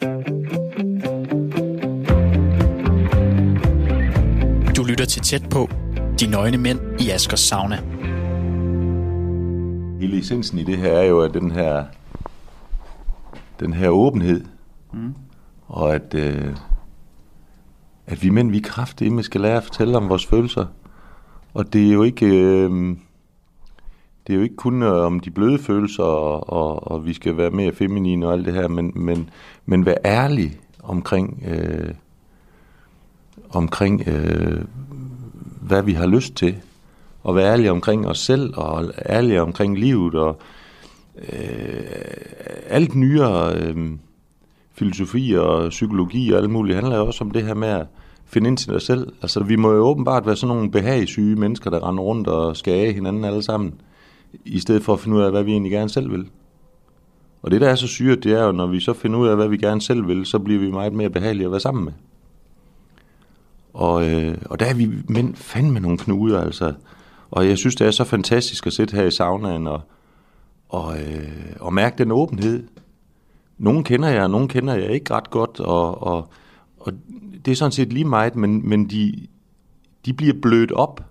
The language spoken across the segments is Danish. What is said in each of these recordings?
Du lytter til tæt på De Nøgne Mænd i Askers Sauna. Hele essensen i det her er jo, at den her, den her åbenhed, mm. og at, øh, at vi mænd, vi kraftigt skal lære at fortælle om vores følelser. Og det er jo ikke, øh, det er jo ikke kun øh, om de bløde følelser, og, og, og vi skal være mere feminine og alt det her, men, men, men være ærlig omkring, øh, omkring øh, hvad vi har lyst til, og være ærlige omkring os selv, og ærlige omkring livet, og øh, alt nyere øh, filosofi og psykologi og alt muligt handler jo også om det her med at finde ind til dig selv. Altså, vi må jo åbenbart være sådan nogle behagsyge mennesker, der render rundt og skal af hinanden alle sammen, i stedet for at finde ud af, hvad vi egentlig gerne selv vil. Og det, der er så syret, det er jo, når vi så finder ud af, hvad vi gerne selv vil, så bliver vi meget mere behagelige at være sammen med. Og, øh, og der er vi mænd fandme nogle knuder, altså. Og jeg synes, det er så fantastisk at sidde her i saunaen og, og, øh, og mærke den åbenhed. Nogle kender jeg, og nogle kender jeg ikke ret godt, og, og, og det er sådan set lige meget, men, men de, de bliver blødt op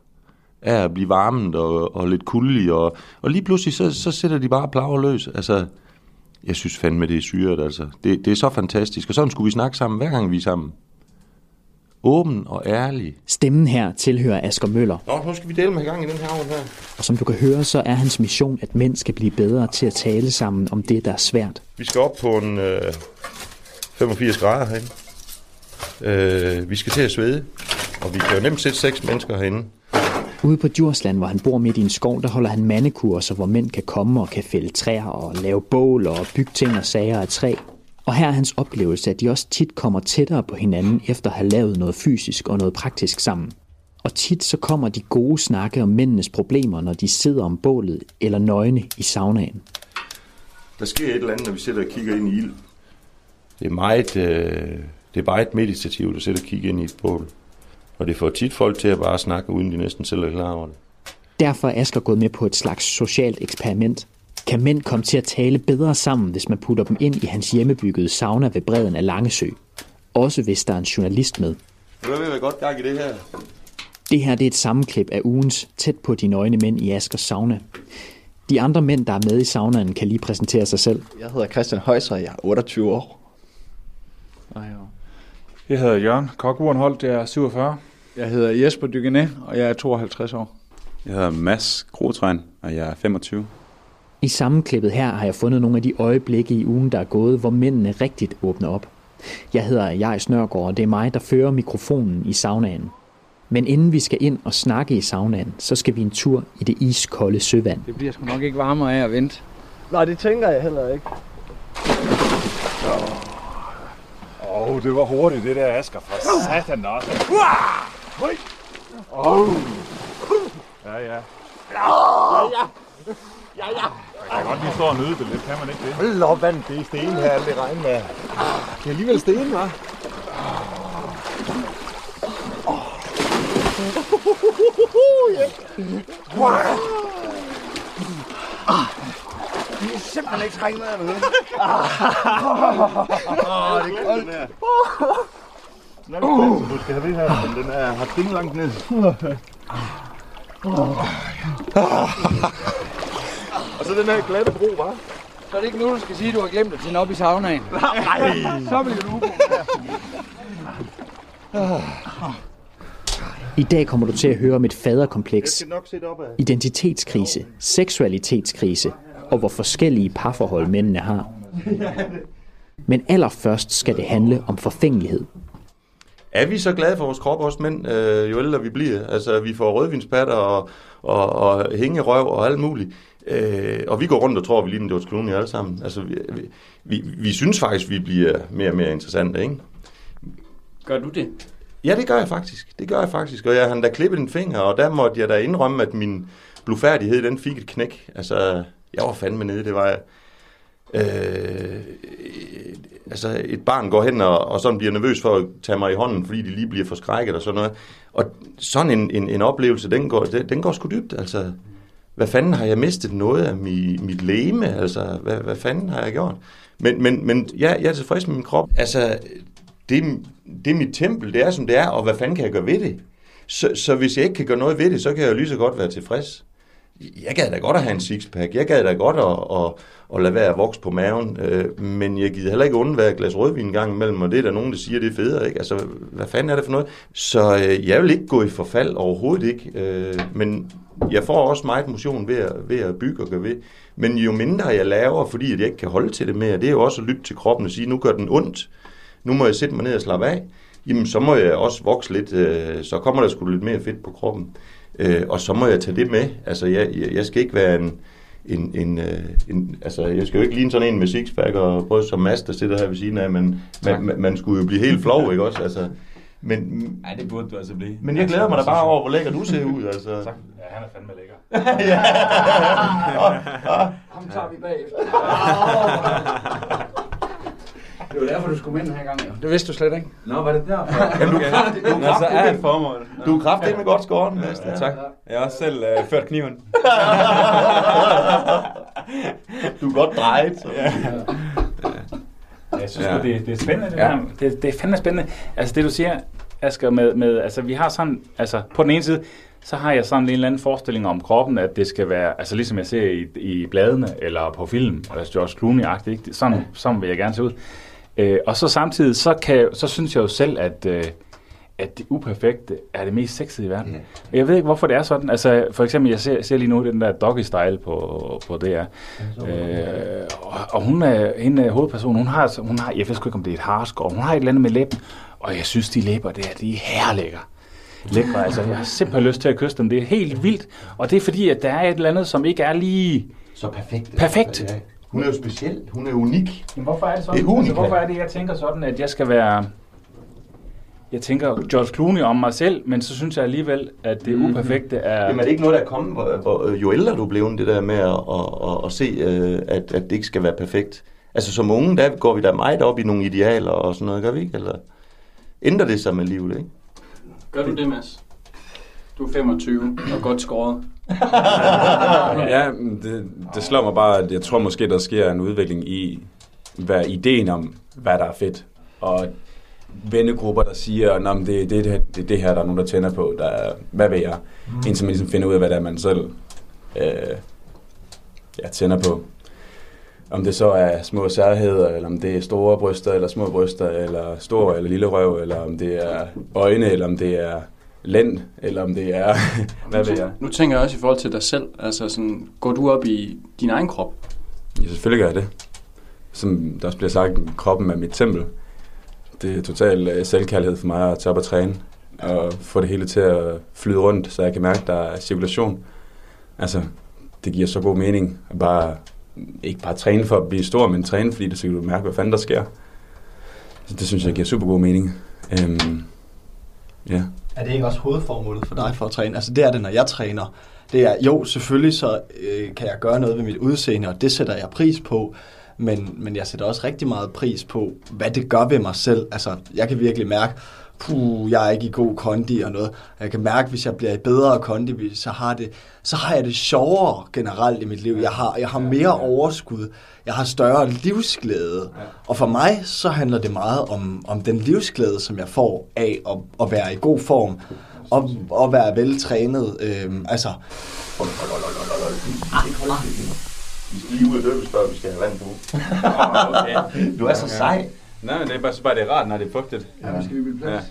af at blive varmet og, og lidt kulde, og, og lige pludselig så, så sætter de bare plager løs. Altså, jeg synes fandme, det er syret, altså. Det, det er så fantastisk, og sådan skulle vi snakke sammen, hver gang vi er sammen åben og ærlig. Stemmen her tilhører Asger Møller. Nå, nu skal vi dele med gang i den her her. Og som du kan høre, så er hans mission, at mænd skal blive bedre til at tale sammen om det, der er svært. Vi skal op på en øh, 85 grader herinde. Øh, vi skal til at svede, og vi kan jo nemt sætte seks mennesker herinde. Ude på Djursland, hvor han bor midt i en skov, der holder han mandekurser, hvor mænd kan komme og kan fælde træer og lave bål og bygge ting og sager af træ. Og her er hans oplevelse, at de også tit kommer tættere på hinanden efter at have lavet noget fysisk og noget praktisk sammen. Og tit så kommer de gode snakke om mændenes problemer, når de sidder om bålet eller nøgne i saunaen. Der sker et eller andet, når vi sidder og kigger ind i ild. Det er meget, øh, det er meget meditativt at sidde og kigge ind i et bål. Og det får tit folk til at bare snakke, uden de næsten selv er klar over det. Derfor er Asger gået med på et slags socialt eksperiment, kan mænd komme til at tale bedre sammen, hvis man putter dem ind i hans hjemmebyggede sauna ved bredden af Langesø. Også hvis der er en journalist med. Det vil være godt gang i det her. Det her det er et sammenklip af ugens Tæt på de nøgne mænd i Askers sauna. De andre mænd, der er med i saunaen, kan lige præsentere sig selv. Jeg hedder Christian Højser, jeg er 28 år. Jeg hedder Jørgen Kokurenholdt, jeg er 47. Jeg hedder Jesper Dygené, og jeg er 52 år. Jeg hedder Mads Grotrein, og jeg er 25. I sammenklippet her har jeg fundet nogle af de øjeblikke i ugen, der er gået, hvor mændene rigtigt åbner op. Jeg hedder Jais Nørgaard, og det er mig, der fører mikrofonen i saunaen. Men inden vi skal ind og snakke i saunaen, så skal vi en tur i det iskolde søvand. Det bliver sgu nok ikke varmere af at vente. Nej, det tænker jeg heller ikke. Åh, oh, det var hurtigt, det der Asger for satan også. Åh! Oh. Ja, ja. Ja, ja. Ja, ja. Jeg kan godt lige stå og nyde det lidt, kan man ikke det? Hold op, vand. Det er sten her, alt det regn med. Det er alligevel sten, hva'? Det er simpelthen ikke trængt med noget. Åh, det er koldt. Den er lidt du skal have det her, men den er, har ting langt ned. Og så den her glatte bro, hva'? Så er det ikke nu, du skal sige, at du har glemt at tænde op i saunaen. Nej. Så bliver du. I dag kommer du til at høre om et faderkompleks, identitetskrise, seksualitetskrise og hvor forskellige parforhold mændene har. Men allerførst skal det handle om forfængelighed. Er vi så glade for vores krop, også mænd, øh, jo ældre vi bliver? Altså, vi får rødvinspatter og, og, og hængerøv og alt muligt. Øh, og vi går rundt og tror, at vi ligner George Clooney alle sammen. Altså, vi, vi, vi, synes faktisk, vi bliver mere og mere interessante, ikke? Gør du det? Ja, det gør jeg faktisk. Det gør jeg faktisk. Og jeg har da klippet en finger, og der måtte jeg da indrømme, at min blufærdighed, den fik et knæk. Altså, jeg var fandme nede, det var jeg. Øh, altså, et barn går hen og, og sådan bliver nervøs for at tage mig i hånden, fordi de lige bliver forskrækket og sådan noget. Og sådan en, en, en oplevelse, den går, den, den går sgu dybt, altså. hvad fanden har jeg mistet noget af mi, mit leme? Altså, hvad, hvad fanden har jeg gjort? Men, men, men ja, jeg er tilfreds med min krop. Altså, det, det er mit tempel, det er som det er, og hvad fanden kan jeg gøre ved det? Så, så hvis jeg ikke kan gøre noget ved det, så kan jeg jo lige så godt være tilfreds. Jeg gad da godt at have en sixpack. Jeg gad da godt at, at, at lade være at vokse på maven. Øh, men jeg gider heller ikke undvære et glas rødvin en gang imellem, og det er der nogen, der siger, det er federe. Ikke? Altså, hvad fanden er det for noget? Så øh, jeg vil ikke gå i forfald overhovedet ikke. Øh, men jeg får også meget motion ved at, ved at bygge og gøre ved. Men jo mindre jeg laver, fordi jeg ikke kan holde til det mere, det er jo også at lytte til kroppen og sige, nu gør den ondt. Nu må jeg sætte mig ned og slappe af. Jamen, så må jeg også vokse lidt. Øh, så kommer der sgu lidt mere fedt på kroppen. Øh, og så må jeg tage det med. Altså, jeg, jeg skal ikke være en, en, en, øh, en, altså, jeg skal jo ikke ligne sådan en med sixpack og bryst som Mads, der sidder her ved siden af, men man, man, man skulle jo blive helt flov, ikke også? Altså, men, Nej, det burde du altså blive. men jeg glæder mig da bare over, hvor lækker du ser ud, altså. Ja, han er fandme lækker. Ham tager vi bagefter. Det var derfor, du skulle med den her gang, jo. Det vidste du slet ikke. Nå, var det derfor? Jamen, du er kraftig, du er Nå, så er kraftig, et formål. du er kraftig med godt skåret, Mads. Ja, tak. Jeg har også selv øh, ført kniven. Du er godt drejet. Så. Ja. Jeg synes, Ja. det, det er spændende, det Ja. der. Det, det er fandme spændende. Altså det, du siger, Asger, med, med, altså vi har sådan, altså på den ene side, så har jeg sådan en eller anden forestilling om kroppen, at det skal være, altså ligesom jeg ser i, i bladene, eller på film, altså George Clooney-agtigt, ikke? Sådan, sådan vil jeg gerne se ud. Øh, og så samtidig, så, kan, så synes jeg jo selv, at, øh, at det uperfekte er det mest sexede i verden. Yeah. Jeg ved ikke, hvorfor det er sådan. Altså, for eksempel, jeg ser, ser lige nu den der doggy-style på, på DR. Øh, og, og hun er, hende er hovedpersonen, hun har, hun har, jeg ved sgu ikke, om det er et harskår, hun har et eller andet med læben, og jeg synes, de læber der, de er herlækre. Lækre, altså, jeg har simpelthen lyst til at kysse dem. Det er helt vildt. Og det er fordi, at der er et eller andet, som ikke er lige... Så perfekt. Perfekt. Ja. Hun er jo speciel. Hun er unik. Men hvorfor er det sådan? Det er unika. altså, hvorfor er det, jeg tænker sådan, at jeg skal være... Jeg tænker George Clooney om mig selv, men så synes jeg alligevel, at det uperfekte er... Jamen er det ikke noget, der er kommet, hvor, hvor, jo ældre du er blevet, det der med at, at, at, at se, øh, at, at det ikke skal være perfekt? Altså som unge, der går vi da meget op i nogle idealer og sådan noget, gør vi ikke? Eller ændrer det sig med livet, ikke? Gør du det, Mads? Du er 25 og godt skåret. Ja, det, det slår mig bare, at jeg tror måske, der sker en udvikling i, hvad ideen om, hvad der er fedt. Og vennegrupper, der siger, at det, det, det, det, det, det her, der er nogen, der tænder på. Der, er- hvad vil jeg? Indtil man ligesom finder ud af, hvad det er, man selv øh, ja, tænder på. Om det så er små særheder, eller om det er store bryster, eller små bryster, eller stor eller lille røv, eller om det er øjne, eller om det er lænd, eller om det er, hvad ved jeg. Nu tænker jeg også i forhold til dig selv. Altså sådan, går du op i din egen krop? Ja, selvfølgelig gør jeg det. Som der også bliver sagt, kroppen er mit tempel. Det er total øh, selvkærlighed for mig at tage op og træne. Og få det hele til at flyde rundt, så jeg kan mærke, at der er cirkulation. Altså, det giver så god mening at bare, ikke bare træne for at blive stor, men træne, fordi det så kan du mærke, hvad fanden der sker. Så det synes jeg giver super god mening. Øhm, ja. Er det ikke også hovedformålet for dig for at træne? Altså det er det, når jeg træner. Det er, jo, selvfølgelig så øh, kan jeg gøre noget ved mit udseende, og det sætter jeg pris på. Men, men jeg sætter også rigtig meget pris på, hvad det gør ved mig selv. Altså, jeg kan virkelig mærke, puh, jeg er ikke i god kondi og noget. Jeg kan mærke, hvis jeg bliver i bedre kondi, så har, det, så har jeg det sjovere generelt i mit liv. Jeg har, jeg har mere overskud. Jeg har større livsglæde. Og for mig, så handler det meget om, om den livsglæde, som jeg får af at, at være i god form. Og, og være veltrænet. Øhm, altså, Hold, hold, hold, hold, hold, hold. Ikke holde det. Vi skal lige ud og døbes, før vi skal have vand på. Du er så sej. Nej, men det er bare, så bare det er rart, når det er fugtigt. Ja, skal vi blive plads?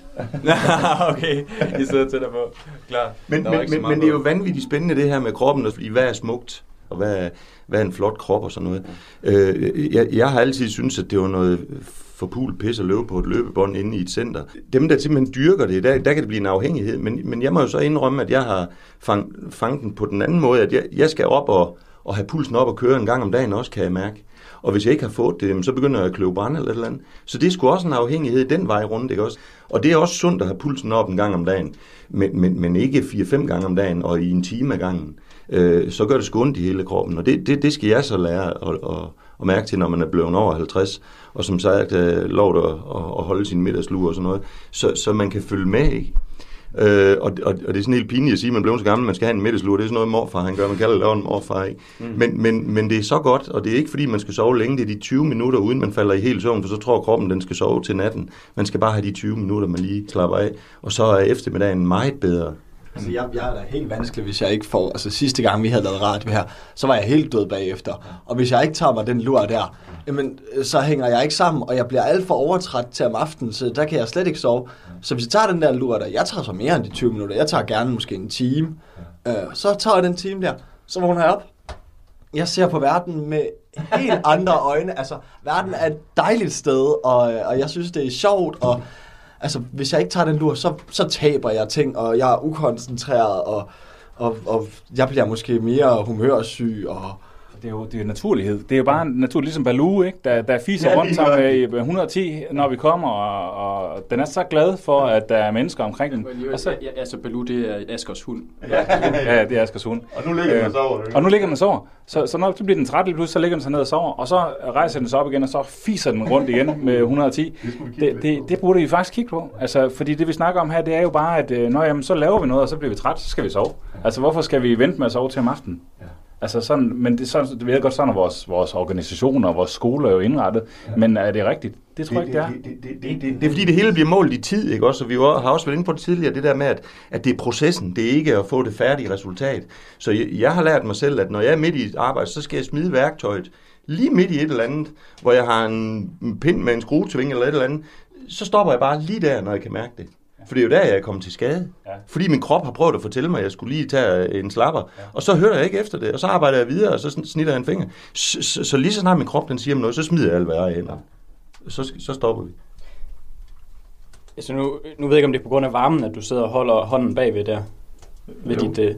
Ja. okay, I sidder tættere på. Klar. Men, men, men, men det er jo vanvittigt spændende det her med kroppen, fordi hvad er smukt, og hvad er, hvad er en flot krop og sådan noget. Øh, jeg, jeg har altid syntes, at det var noget forpult pis at løbe på et løbebånd inde i et center. Dem, der simpelthen dyrker det, der, der kan det blive en afhængighed, men, men jeg må jo så indrømme, at jeg har fang, fanget den på den anden måde, at jeg, jeg skal op og, og have pulsen op og køre en gang om dagen også, kan jeg mærke. Og hvis jeg ikke har fået det, så begynder jeg at kløve brænde eller et eller andet. Så det er sgu også en afhængighed den vej rundt, ikke også? Og det er også sundt at have pulsen op en gang om dagen, men, men, men ikke 4-5 gange om dagen og i en time ad gangen. Øh, så gør det sgu ondt i hele kroppen, og det, det, det skal jeg så lære at, at, at mærke til, når man er blevet over 50, og som sagt øh, lov at, at, at holde sin middagslur og sådan noget, så, så man kan følge med, ikke? Øh, og, og, og, det er sådan helt pinligt at sige, at man blev så gammel, man skal have en middagslur. Det er sådan noget morfar, han gør. Man kalder det en morfar, ikke? Mm. Men, men, men det er så godt, og det er ikke fordi, man skal sove længe. Det er de 20 minutter, uden man falder i helt søvn, for så tror kroppen, den skal sove til natten. Man skal bare have de 20 minutter, man lige slapper af. Og så er eftermiddagen meget bedre. Altså, jeg, jeg er da helt vanskelig, hvis jeg ikke får... Altså, sidste gang, vi havde lavet radio her, så var jeg helt død bagefter. Og hvis jeg ikke tager mig den lur der, jamen, øh, så hænger jeg ikke sammen, og jeg bliver alt for overtræt til om aftenen, så der kan jeg slet ikke sove. Så hvis jeg tager den der lur der, jeg tager så mere end de 20 minutter, jeg tager gerne måske en time, øh, så tager jeg den time der, så vågner jeg op. Jeg ser på verden med helt andre øjne. Altså, verden er et dejligt sted, og, øh, og jeg synes, det er sjovt, og altså, hvis jeg ikke tager den lur, så, så taber jeg ting, og jeg er ukoncentreret, og, og, og jeg bliver måske mere humørsyg, og det er jo, det er naturlighed. Det er jo bare naturligt, ligesom Baloo, ikke? Der, der fiser ja, rundt sammen med 110, når vi kommer, og, og den er så glad for, at der er mennesker omkring den. Og så, ja, altså Baloo, det er Askers hund. ja, det er Askers hund. Og nu ligger den og sover. Og nu ligger den og sover. Så, så når så bliver den træt lige pludselig, så ligger den sig ned og sover, og så rejser den sig op igen, og så fiser den rundt igen med 110. Det, det, det burde vi faktisk kigge på. Altså, fordi det vi snakker om her, det er jo bare, at øh, når, jamen, så laver vi noget, og så bliver vi træt, så skal vi sove. Altså, hvorfor skal vi vente med at sove til om aftenen? Altså sådan, men det, sådan, det ved jeg godt, sådan er vores, vores organisationer og vores skoler er jo indrettet. Ja. Men er det rigtigt? Det tror jeg ikke, det er. Det, det, det, det, det, det er fordi, det hele bliver målt i tid, ikke også? Og vi har også været inde på det tidligere, det der med, at, at det er processen, det er ikke at få det færdige resultat. Så jeg, jeg har lært mig selv, at når jeg er midt i et arbejde, så skal jeg smide værktøjet lige midt i et eller andet, hvor jeg har en pind med en skruetving eller et eller andet, så stopper jeg bare lige der, når jeg kan mærke det. For det er jo der, jeg er kommet til skade. Ja. Fordi min krop har prøvet at fortælle mig, at jeg skulle lige tage en slapper. Ja. Og så hører jeg ikke efter det, og så arbejder jeg videre, og så snitter jeg en finger. Så, så, så lige så snart min krop den siger mig noget, så smider jeg alt, jeg hænder. Så, så stopper vi. Altså nu, nu ved jeg ikke, om det er på grund af varmen, at du sidder og holder hånden bagved der. Ved jo. dit,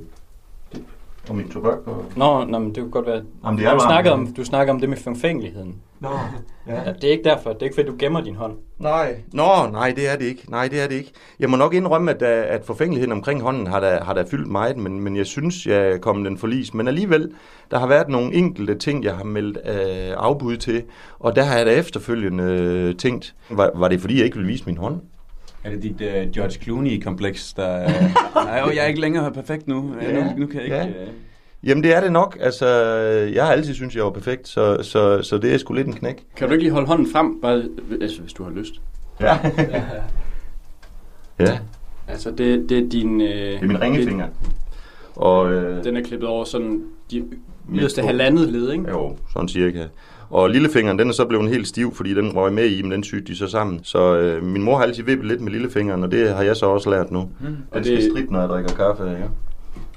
Og min tobak? Og... Nå, nå, men det kunne godt være... Jamen, det er du, snakkede om, du snakker om det med forfængeligheden. Nå, ja. Det er ikke derfor. Det er ikke fordi, du gemmer din hånd. Nej. Nå, nej, det er det ikke. Nej, det er det ikke. Jeg må nok indrømme, at, at forfængeligheden omkring hånden har da, har da fyldt meget, men, men jeg synes, jeg er kommet den forlis. Men alligevel, der har været nogle enkelte ting, jeg har meldt øh, afbud til, og der har jeg da efterfølgende øh, tænkt, var, var det fordi, jeg ikke ville vise min hånd? Er det dit uh, George Clooney-kompleks, der... Nej, jeg er ikke længere perfekt nu. Ja. Nu, nu kan jeg ikke... Ja. Uh... Jamen det er det nok. Altså, jeg har altid synes jeg var perfekt, så, så, så det er sgu lidt en knæk. Kan du ikke lige holde hånden frem, bare, altså, hvis du har lyst? Ja. ja. Altså, det, det er din... Øh, det er min ringefinger. Og, øh, den er klippet over sådan de yderste halvandet led, ikke? Jo, sådan cirka. Og lillefingeren, den er så blevet helt stiv, fordi den røg med i, men den sygte de så sammen. Så øh, min mor har altid vippet lidt med lillefingeren, og det har jeg så også lært nu. Mm. Den skal det... stridt, når jeg drikker kaffe, ja.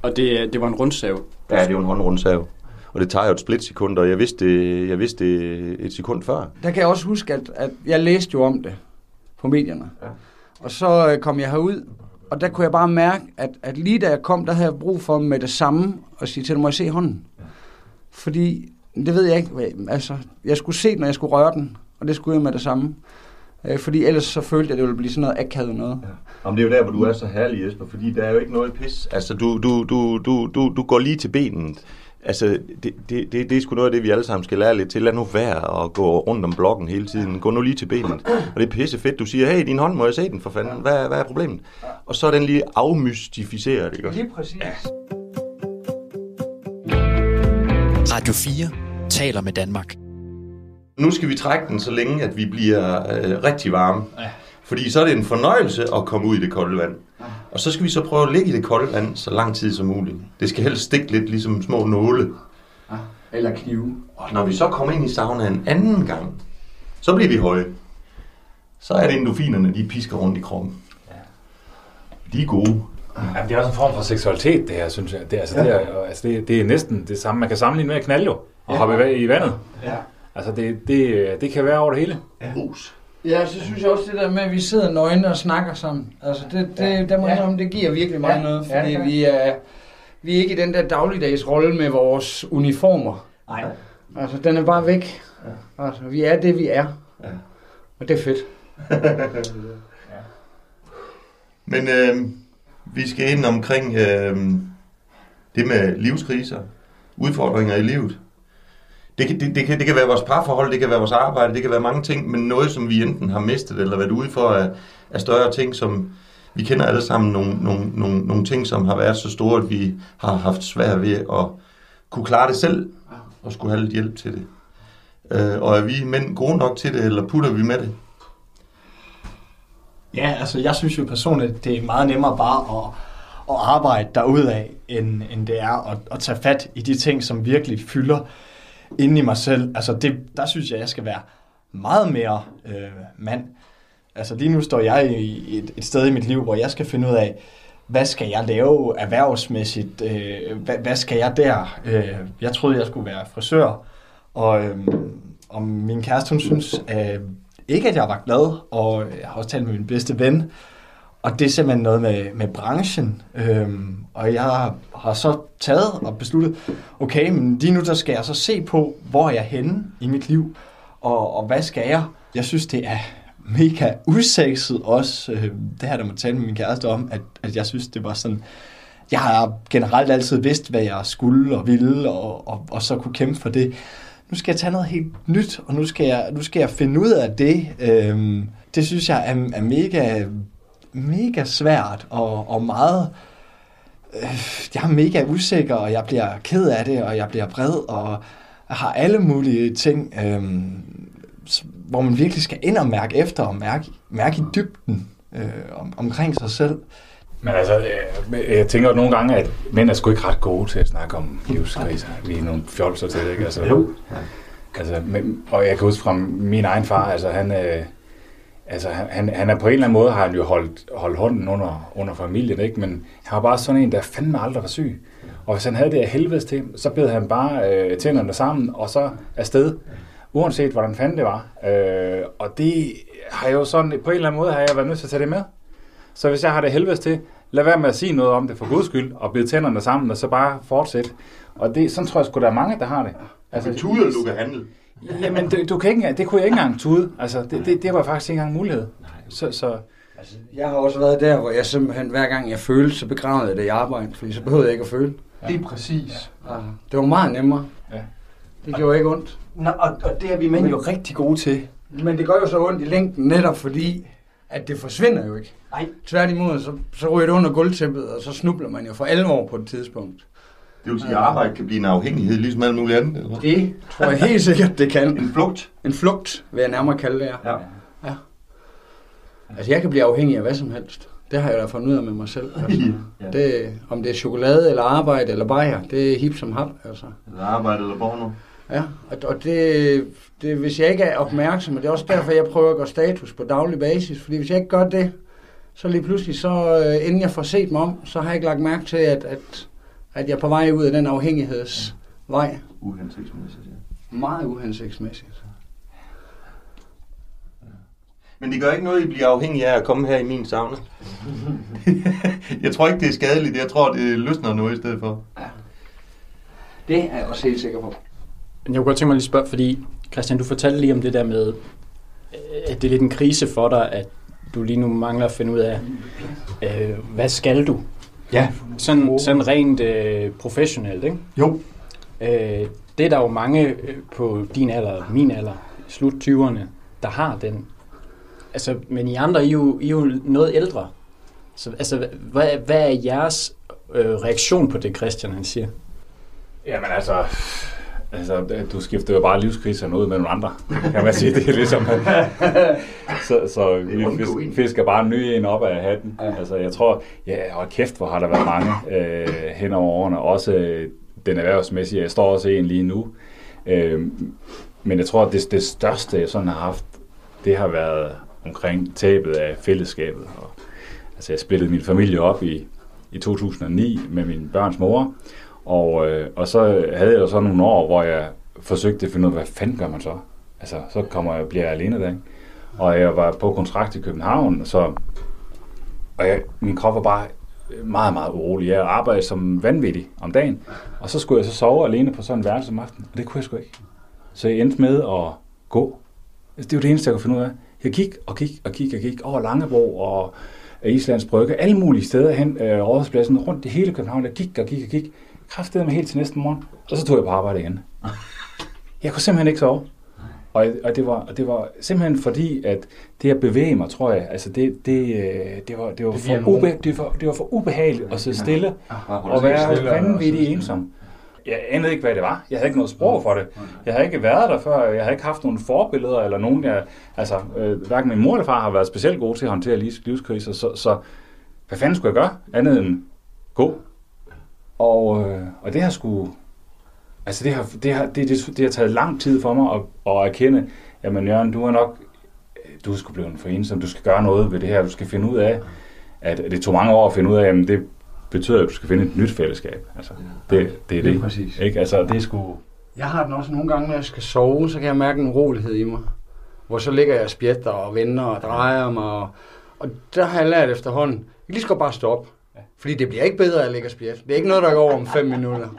Og det, det var en rundsav? Ja, det var en håndrundsav. Og det tager jo et splitsekund, og jeg vidste, det, jeg vidste det et sekund før. Der kan jeg også huske, at, at jeg læste jo om det på medierne. Ja. Og så øh, kom jeg herud, og der kunne jeg bare mærke, at, at lige da jeg kom, der havde jeg brug for med det samme at sige til dem, må jeg se hånden? Ja. Fordi, det ved jeg ikke, altså, jeg skulle se den, når jeg skulle røre den, og det skulle jeg med det samme. Øh, fordi ellers så følte jeg, at det ville blive sådan noget akavet noget. Ja. Jamen, det er jo der, hvor du er så herlig, Jesper, fordi der er jo ikke noget pis. Altså, du, du, du, du, du, du går lige til benet. Altså, det, det, det, det er sgu noget af det, vi alle sammen skal lære lidt til. Lad nu være at gå rundt om blokken hele tiden. Gå nu lige til benet. Og det er pisse fedt. Du siger, hey, din hånd, må jeg se den for fanden? Hvad, hvad er problemet? Og så er den lige afmystificeret, ikke Lige præcis. Ja. Radio 4 taler med Danmark. Nu skal vi trække den så længe, at vi bliver øh, rigtig varme. Ja. Fordi så er det en fornøjelse at komme ud i det kolde vand. Og så skal vi så prøve at ligge i det kolde vand så lang tid som muligt. Det skal helst stikke lidt ligesom små nåle. Eller knive. Og når vi så kommer ind i sauna en anden gang, så bliver vi høje. Så er det endofinerne, de pisker rundt i kroppen. Ja. De er gode. Jamen, det er også en form for seksualitet, det her, synes jeg. Det, altså, ja. det, er, altså, det, det er næsten det samme. Man kan sammenligne med at knalde jo, og ja. hoppe i vandet. Ja. Altså, det, det, det kan være over det hele. Ja. Hus. Ja, så synes jeg også det der med, at vi sidder nøgne og snakker sammen. Altså, det, det, ja. der må ja. Om, det giver virkelig meget ja. noget, fordi ja, vi, er, vi er ikke i den der dagligdags rolle med vores uniformer. Nej. Altså, den er bare væk. Ja. Altså, vi er det, vi er. Ja. Og det er fedt. ja. Men øh, vi skal ind omkring øh, det med livskriser, udfordringer i livet. Det kan, det, det, kan, det kan være vores parforhold, det kan være vores arbejde, det kan være mange ting, men noget, som vi enten har mistet eller været ude for af, af større ting, som, vi kender alle sammen nogle, nogle, nogle, nogle ting, som har været så store, at vi har haft svært ved at kunne klare det selv, og skulle have lidt hjælp til det. Øh, og er vi mænd gode nok til det, eller putter vi med det? Ja, altså jeg synes jo personligt, det er meget nemmere bare at, at arbejde derudad, end, end det er at, at tage fat i de ting, som virkelig fylder inde i mig selv. Altså det, der synes jeg, jeg skal være meget mere øh, mand. Altså lige nu står jeg i et, et sted i mit liv, hvor jeg skal finde ud af, hvad skal jeg lave erhvervsmæssigt? Øh, hvad, hvad skal jeg der? Øh, jeg troede, jeg skulle være frisør, og, øh, og min kæreste, hun synes øh, ikke, at jeg var glad, og jeg har også talt med min bedste ven, og det er simpelthen noget med, med branchen. Øhm, og jeg har så taget og besluttet, okay, men lige nu der skal jeg så se på, hvor er jeg henne i mit liv, og, og hvad skal jeg? Jeg synes, det er mega usexet også. Øh, det her, der må tale med min kæreste om, at, at jeg synes, det var sådan... Jeg har generelt altid vidst, hvad jeg skulle og ville, og, og, og så kunne kæmpe for det. Nu skal jeg tage noget helt nyt, og nu skal jeg, nu skal jeg finde ud af det. Øhm, det synes jeg er, er mega, mega svært og, og meget... Øh, jeg er mega usikker, og jeg bliver ked af det, og jeg bliver vred, og har alle mulige ting, øhm, hvor man virkelig skal ind og mærke efter, og mærke, mærke i dybden øh, om, omkring sig selv. Men altså, øh, jeg tænker nogle gange, at mænd er sgu ikke ret gode til at snakke om livskriser. Vi er nogle fjolser til det, ikke? Altså, Jo. Altså, men, og jeg kan huske fra min egen far, altså han, øh, altså, han, han er på en eller anden måde, har han jo holdt, holdt hånden under, under familien, ikke? men han var bare sådan en, der fandme aldrig var syg. Og hvis han havde det af helvedes til, så bed han bare øh, tænderne sammen, og så afsted, uanset hvordan fanden det var. Øh, og det har jeg jo sådan, på en eller anden måde har jeg været nødt til at tage det med. Så hvis jeg har det helvedes til, lad være med at sige noget om det for guds skyld, og bide tænderne sammen, og så bare fortsætte. Og det, sådan tror jeg sgu, der er mange, der har det. Altså, tude, du kan handle. Jamen, du, du kan ikke, det kunne jeg ikke engang tude. Altså, det, det, det var faktisk ikke engang en mulighed. Så, så, Altså, jeg har også været der, hvor jeg simpelthen, hver gang jeg følte, så begravede jeg det i arbejde, fordi så behøvede jeg ikke at føle. Det er præcis. Ja. Det var meget nemmere. Ja. Det gjorde ikke ondt. Nå, og, og det er vi mænd jo rigtig gode til. Men det gør jo så ondt i længden, netop fordi, at det forsvinder jo ikke. Nej. Tværtimod, så, så ryger det under gulvtæppet, og så snubler man jo for alvor på et tidspunkt. Det vil sige, at arbejde kan blive en afhængighed, ligesom alt muligt andet, eller? Det tror jeg helt sikkert, det kan. En flugt. En flugt, vil jeg nærmere kalde det, ja. Ja. ja. Altså, jeg kan blive afhængig af hvad som helst. Det har jeg da fundet ud af med mig selv. Altså. Ja. det, om det er chokolade, eller arbejde, eller bajer, det er hip som hap, altså. Eller arbejde eller porno. Ja, og, det, det, hvis jeg ikke er opmærksom, og det er også derfor, jeg prøver at gøre status på daglig basis, fordi hvis jeg ikke gør det, så lige pludselig, så øh, inden jeg får set mig om, så har jeg ikke lagt mærke til, at, at, at jeg er på vej ud af den afhængighedsvej. Uhensigtsmæssigt, ja. Meget uhensigtsmæssigt. Men det gør ikke noget, I bliver afhængig af at komme her i min sauna. jeg tror ikke, det er skadeligt. Jeg tror, det løsner noget i stedet for. Det er jeg også helt sikker på. Men jeg kunne godt tænke mig lige at spørge, fordi Christian, du fortalte lige om det der med, at det er lidt en krise for dig, at du lige nu mangler at finde ud af, øh, hvad skal du? Ja. Sådan, sådan rent øh, professionelt, ikke? Jo. Øh, det er der jo mange øh, på din alder, min alder, slut 20'erne, der har den. Altså, men I andre, I er jo, I er jo noget ældre. Så altså, hvad, hvad er jeres øh, reaktion på det, Christian han siger? Jamen altså, altså, du skifter jo bare livskriserne ud med nogle andre, kan man sige. Det er ligesom, så, så vi fisk, fisker bare en ny en op af hatten. Altså, jeg tror, ja, og kæft, hvor har der været mange øh, hen over årene. Også øh, den erhvervsmæssige. Jeg står også en lige nu. Øh, men jeg tror, at det, det største, jeg sådan har haft, det har været omkring tabet af fællesskabet. Og, altså, jeg splittede min familie op i, i 2009 med min børns mor. Og, øh, og så havde jeg jo så nogle år, hvor jeg forsøgte at finde ud af, hvad fanden gør man så? Altså, så kommer jeg, bliver jeg alene der, ikke? Og jeg var på kontrakt i København, så, og jeg, min krop var bare meget, meget urolig. Jeg arbejdede som vanvittig om dagen, og så skulle jeg så sove alene på sådan en værelse om aftenen, og det kunne jeg sgu ikke. Så jeg endte med at gå. Altså, det var det eneste, jeg kunne finde ud af. Jeg gik og gik og gik og gik over Langebro og Islands Brygge, alle mulige steder hen, øh, rådhuspladsen, rundt i hele København. Jeg gik og gik og gik. Kræftede mig helt til næste morgen, og så tog jeg på arbejde igen. Jeg kunne simpelthen ikke sove. Og, og det, var, og det var simpelthen fordi, at det at bevæge mig, tror jeg, altså det, det, øh, det, var, det, var, Det for ube, det, var, det var for ubehageligt at sidde stille og være vanvittig ensom. Jeg anede ikke, hvad det var. Jeg havde ikke noget sprog for det. Jeg havde ikke været der før. Jeg havde ikke haft nogen forbilleder, eller nogen, jeg... Altså, øh, hverken min mor eller far har været specielt gode til at håndtere livs, livskriser, så, så hvad fanden skulle jeg gøre? Andet end gå. Og, øh, og det har sgu... Altså, det har, det, har, det, det, det har taget lang tid for mig at, at erkende, jamen Jørgen, du er nok... Du er sgu blevet for ensom. Du skal gøre noget ved det her. Du skal finde ud af, at det tog mange år at finde ud af, jamen det betyder, at du skal finde et nyt fællesskab. Altså, det, det er Lige det. præcis. Ikke? Altså, det er sgu... Jeg har den også nogle gange, når jeg skal sove, så kan jeg mærke en rolighed i mig. Hvor så ligger jeg og spjætter og vender og drejer mig. Og, og der har jeg lært efterhånden, jeg kan lige godt bare stoppe. Fordi det bliver ikke bedre af at ligge og spjæt. Det er ikke noget, der går over om fem minutter.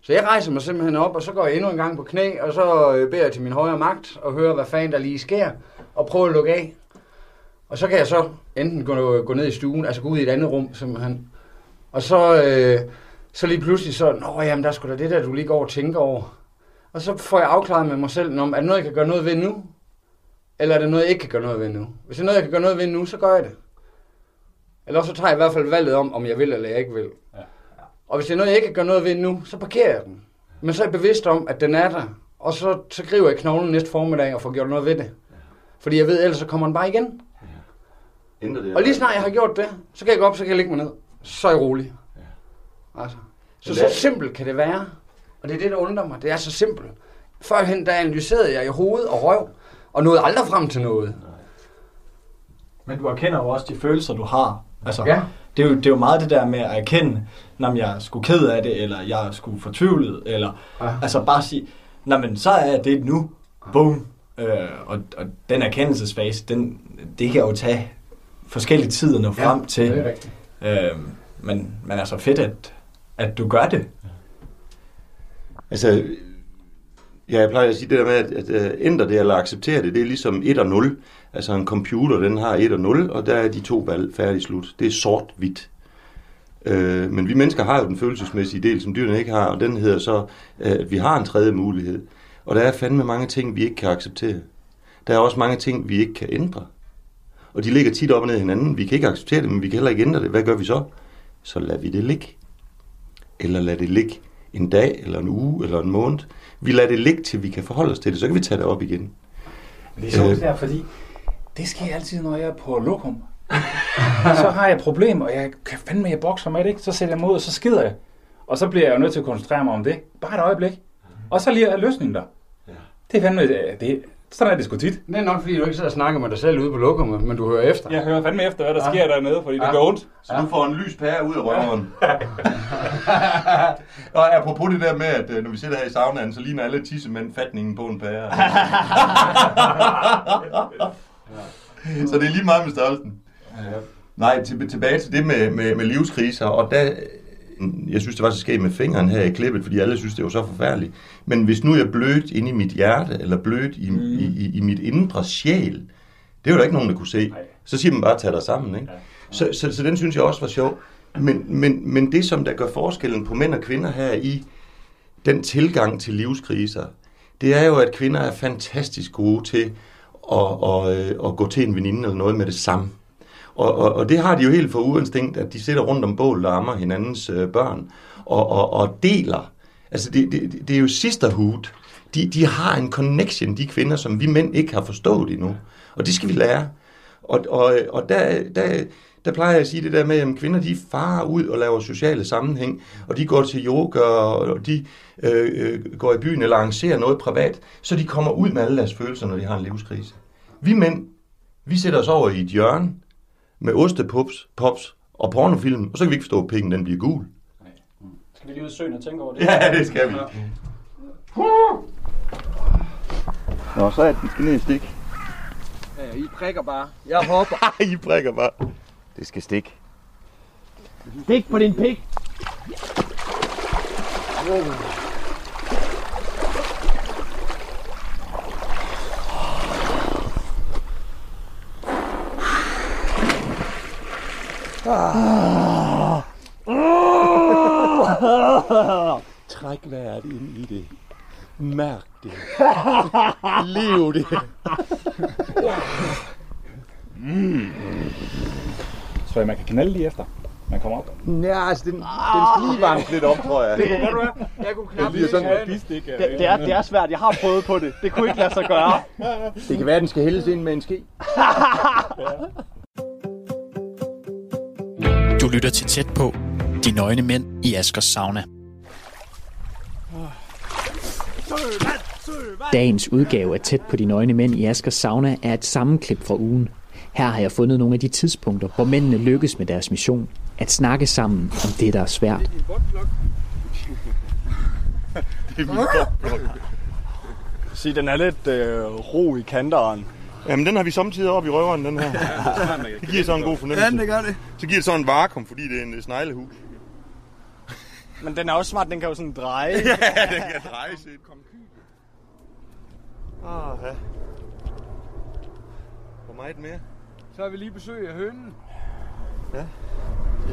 Så jeg rejser mig simpelthen op, og så går jeg endnu en gang på knæ, og så øh, beder jeg til min højre magt, og hører, hvad fanden der lige sker, og prøver at lukke af. Og så kan jeg så enten gå, gå ned i stuen, altså gå ud i et andet rum, simpelthen. Og så, øh, så lige pludselig så, nå jamen, der skulle da det der, du lige går og tænker over. Og så får jeg afklaret med mig selv, om er det noget, jeg kan gøre noget ved nu? Eller er det noget, jeg ikke kan gøre noget ved nu? Hvis det er noget, jeg kan gøre noget ved nu, så gør jeg det. Eller så tager jeg i hvert fald valget om, om jeg vil eller jeg ikke vil. Ja. Og hvis det er noget, jeg ikke kan gøre noget ved nu, så parkerer jeg den. Men så er jeg bevidst om, at den er der. Og så, så griber jeg knoglen næste formiddag og får gjort noget ved det. Fordi jeg ved, ellers så kommer den bare igen. Ændrer det, Og lige snart jeg har gjort det, så kan jeg gå op, så kan jeg lægge mig ned. Så er jeg rolig. Altså. Så, så simpelt kan det være. Og det er det, der undrer mig. Det er så simpelt. Førhen, der analyserede jeg i hovedet og røv, og nåede aldrig frem til noget. Men du erkender jo også de følelser, du har. Altså, Ja. det, er jo, det er jo meget det der med at erkende, når jeg er sgu ked af det, eller jeg er sgu fortvivlet, eller Ja. altså bare sige, men så er det nu. Boom. Øh, og, og den erkendelsesfase, den, det kan jo tage forskellige tid at nå frem til. det er rigtigt. Øh, men, men altså fedt, at, at du gør det. Altså, ja, jeg plejer at sige det der med, at, at ændre det eller acceptere det, det er ligesom 1 og 0. Altså en computer, den har 1 og 0, og der er de to valg færdig slut. Det er sort-hvidt. Øh, men vi mennesker har jo den følelsesmæssige del, som dyrene ikke har, og den hedder så, øh, at vi har en tredje mulighed. Og der er fandme mange ting, vi ikke kan acceptere. Der er også mange ting, vi ikke kan ændre. Og de ligger tit op og ned i hinanden. Vi kan ikke acceptere det, men vi kan heller ikke ændre det. Hvad gør vi så? Så lader vi det ligge. Eller lad det ligge en dag, eller en uge, eller en måned. Vi lader det ligge, til vi kan forholde os til det. Så kan vi tage det op igen. Det er sjovt Øh. der, fordi det sker altid, når jeg er på lokum. så har jeg et problem, og jeg kan fandme, jeg bokser med det, ikke? Så sætter jeg mod, og så skider jeg. Og så bliver jeg jo nødt til at koncentrere mig om det. Bare et øjeblik. Og så lige er løsningen der. Det er fandme, det, sådan er det sgu tit. Det er nok, fordi du ikke sidder og snakker med dig selv ude på lokummet, men du hører efter. Jeg hører fandme efter, hvad der Ja. sker dernede, fordi det Ja. gør ondt. Så du får en lys pære ud af røven. og apropos det der med, at øh, når vi sidder her i saunaen, så ligner alle tissemænd fatningen på en pære. så det er lige meget med størrelsen. Nej, til, tilbage til det med, med, med livskriser, og der, jeg synes, det var så skægt med fingeren her i klippet, fordi alle synes, det var så forfærdeligt. Men hvis nu jeg blødt inde i mit hjerte, eller blødt i, mm. i, i, i mit indre sjæl, det er jo der ikke nogen, der kunne se. Så siger man bare, tag dig sammen, ikke? Ja. Så, så, så den synes jeg også var sjov. Men, men, men det, som der gør forskellen på mænd og kvinder her i den tilgang til livskriser, det er jo, at kvinder er fantastisk gode til og, og, øh, og gå til en veninde eller noget med det samme. Og, og, og det har de jo helt for uinstinkt, at de sidder rundt om bålet og ammer hinandens øh, børn og, og, og deler. Altså, det, det, det er jo sisterhood. De, de har en connection, de kvinder, som vi mænd ikke har forstået endnu. Og det skal vi lære. Og, og, og der, der, der plejer jeg at sige det der med, at kvinder de farer ud og laver sociale sammenhæng, og de går til yoga, og de øh, øh, går i byen eller arrangerer noget privat, så de kommer ud med alle deres følelser, når de har en livskrise. Vi mænd, vi sætter os over i et hjørne med ostepops pops og pornofilm, og så kan vi ikke forstå, at pikken den bliver gul. Skal vi lige ud i søen og tænke over det? Ja, det skal vi. Nå, så er den skal ned i stik. Ja, I prikker bare. Jeg hopper. I prikker bare. Det skal stikke. Stik på din pik. Træk vejret ind i det. Mærk det. Lev det. Så man kan knalde lige efter, man kommer op. Ja, altså, den, den skal lige varmes lidt op, tror jeg. Ved du hvad? Jeg kunne knap bliver sådan en Det, Det er, det er svært. Jeg har prøvet på det. Det kunne ikke lade sig gøre. Det kan være, at den skal hældes ind med en ske. Du lytter til tæt på. De nøgne mænd i Askers sauna. Dagens udgave af Tæt på de nøgne mænd i Askers sauna er et sammenklip fra ugen. Her har jeg fundet nogle af de tidspunkter, hvor mændene lykkes med deres mission. At snakke sammen om det, der er svært. Sig, den er lidt øh, ro i kanteren. Jamen, den har vi samtidig op i røveren, den her. Det giver sådan en god fornemmelse. Ja, det gør det. Så giver det sådan en vakuum, fordi det er en sneglehus. Men den er også smart. Den kan jo sådan dreje. ja, den kan dreje sig. Kom. Ah, ja. Hvor meget mere? Så har vi lige besøg af hønen.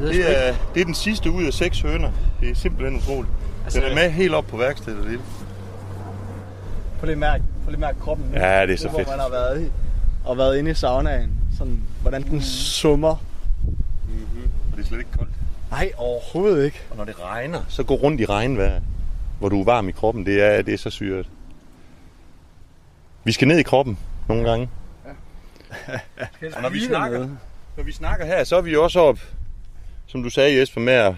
Det er, det er den sidste ud af seks høner. Det er simpelthen utroligt. Den er med helt op på værkstedet. Det. Prøv lige at mærke, lige at mærke kroppen. nu. Ja, det er så hvor fedt. man har været i, og været inde i saunaen. Sådan, hvordan den summer. Og det er slet ikke koldt. Nej, overhovedet ikke. Og når det regner, så gå rundt i regnvejr, hvor du er varm i kroppen. Det er, det er så syret. Vi skal ned i kroppen nogle gange. Og når vi snakker, når vi snakker her, så er vi også op, som du sagde Jesper, med at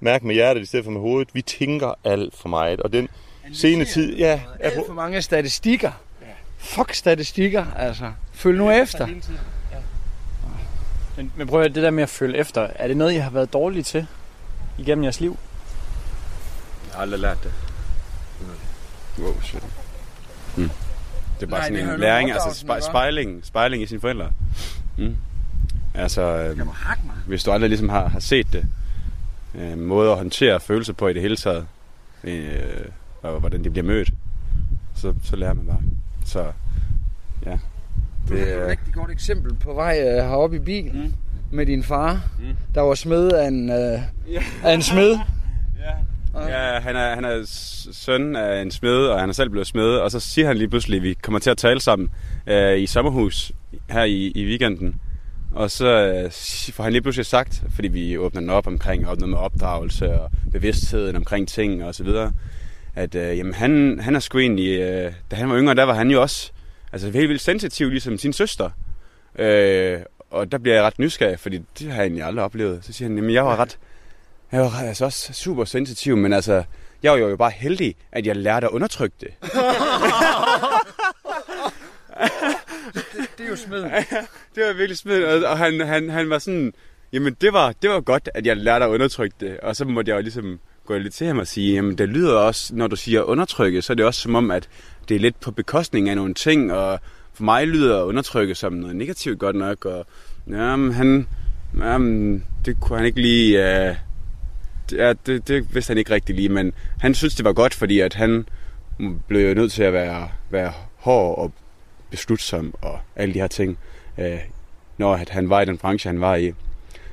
mærke med hjertet i stedet for med hovedet. Vi tænker alt for meget. Og den sene tid, ja, er Alt for mange statistikker. Fuck statistikker, altså. Følg nu efter. Men, men prøv at det der med at følge efter, er det noget, I har været dårlige til igennem jeres liv? Jeg har aldrig lært det. Wow, shit. Mm. Det er bare Nej, sådan en jo læring, altså gøre. spejling, spejling i sine forældre. Mm. Altså, øh, hvis du aldrig ligesom har, har set det, øh, måde at håndtere følelser på i det hele taget, øh, og hvordan de bliver mødt, så, så lærer man bare. Så, ja. Det er et rigtig godt eksempel på vej uh, heroppe i bilen Mm. med din far, Mm. der var smed af en, uh, af en smed. Ja, han er, han er søn af en smed, og han er selv blevet smed, og så siger han lige pludselig, at vi kommer til at tale sammen øh, i sommerhus her i, i weekenden. Og så øh, får han lige pludselig sagt, fordi vi åbner den op omkring op noget med opdragelse og bevidstheden omkring ting og så videre, at øh, jamen, han, han er sgu egentlig, øh, da han var yngre, der var han jo også altså, helt vildt sensitiv, ligesom sin søster. Øh, og der bliver jeg ret nysgerrig, fordi det har jeg egentlig aldrig oplevet. Så siger han, jamen jeg var ret, jeg var altså også super sensitiv, men altså, jeg var jo bare heldig, at jeg lærte at undertrykke det. Det er jo smed. det var virkelig smidt, og, han, han, han var sådan, jamen det var, det var godt, at jeg lærte at undertrykke det. Og så måtte jeg jo ligesom gå lidt til ham og sige, jamen det lyder også, når du siger undertrykke, så er det også som om, at det er lidt på bekostning af nogle ting, og for mig lyder undertrykke som noget negativt godt nok, og jamen, han, jamen, det kunne han ikke lige, det, ja, det, det vidste han ikke rigtig lige, men han synes, det var godt, fordi at han blev jo nødt til at være, være hård og beslutsom og alle de her ting, øh, når at han var i den branche, han var i.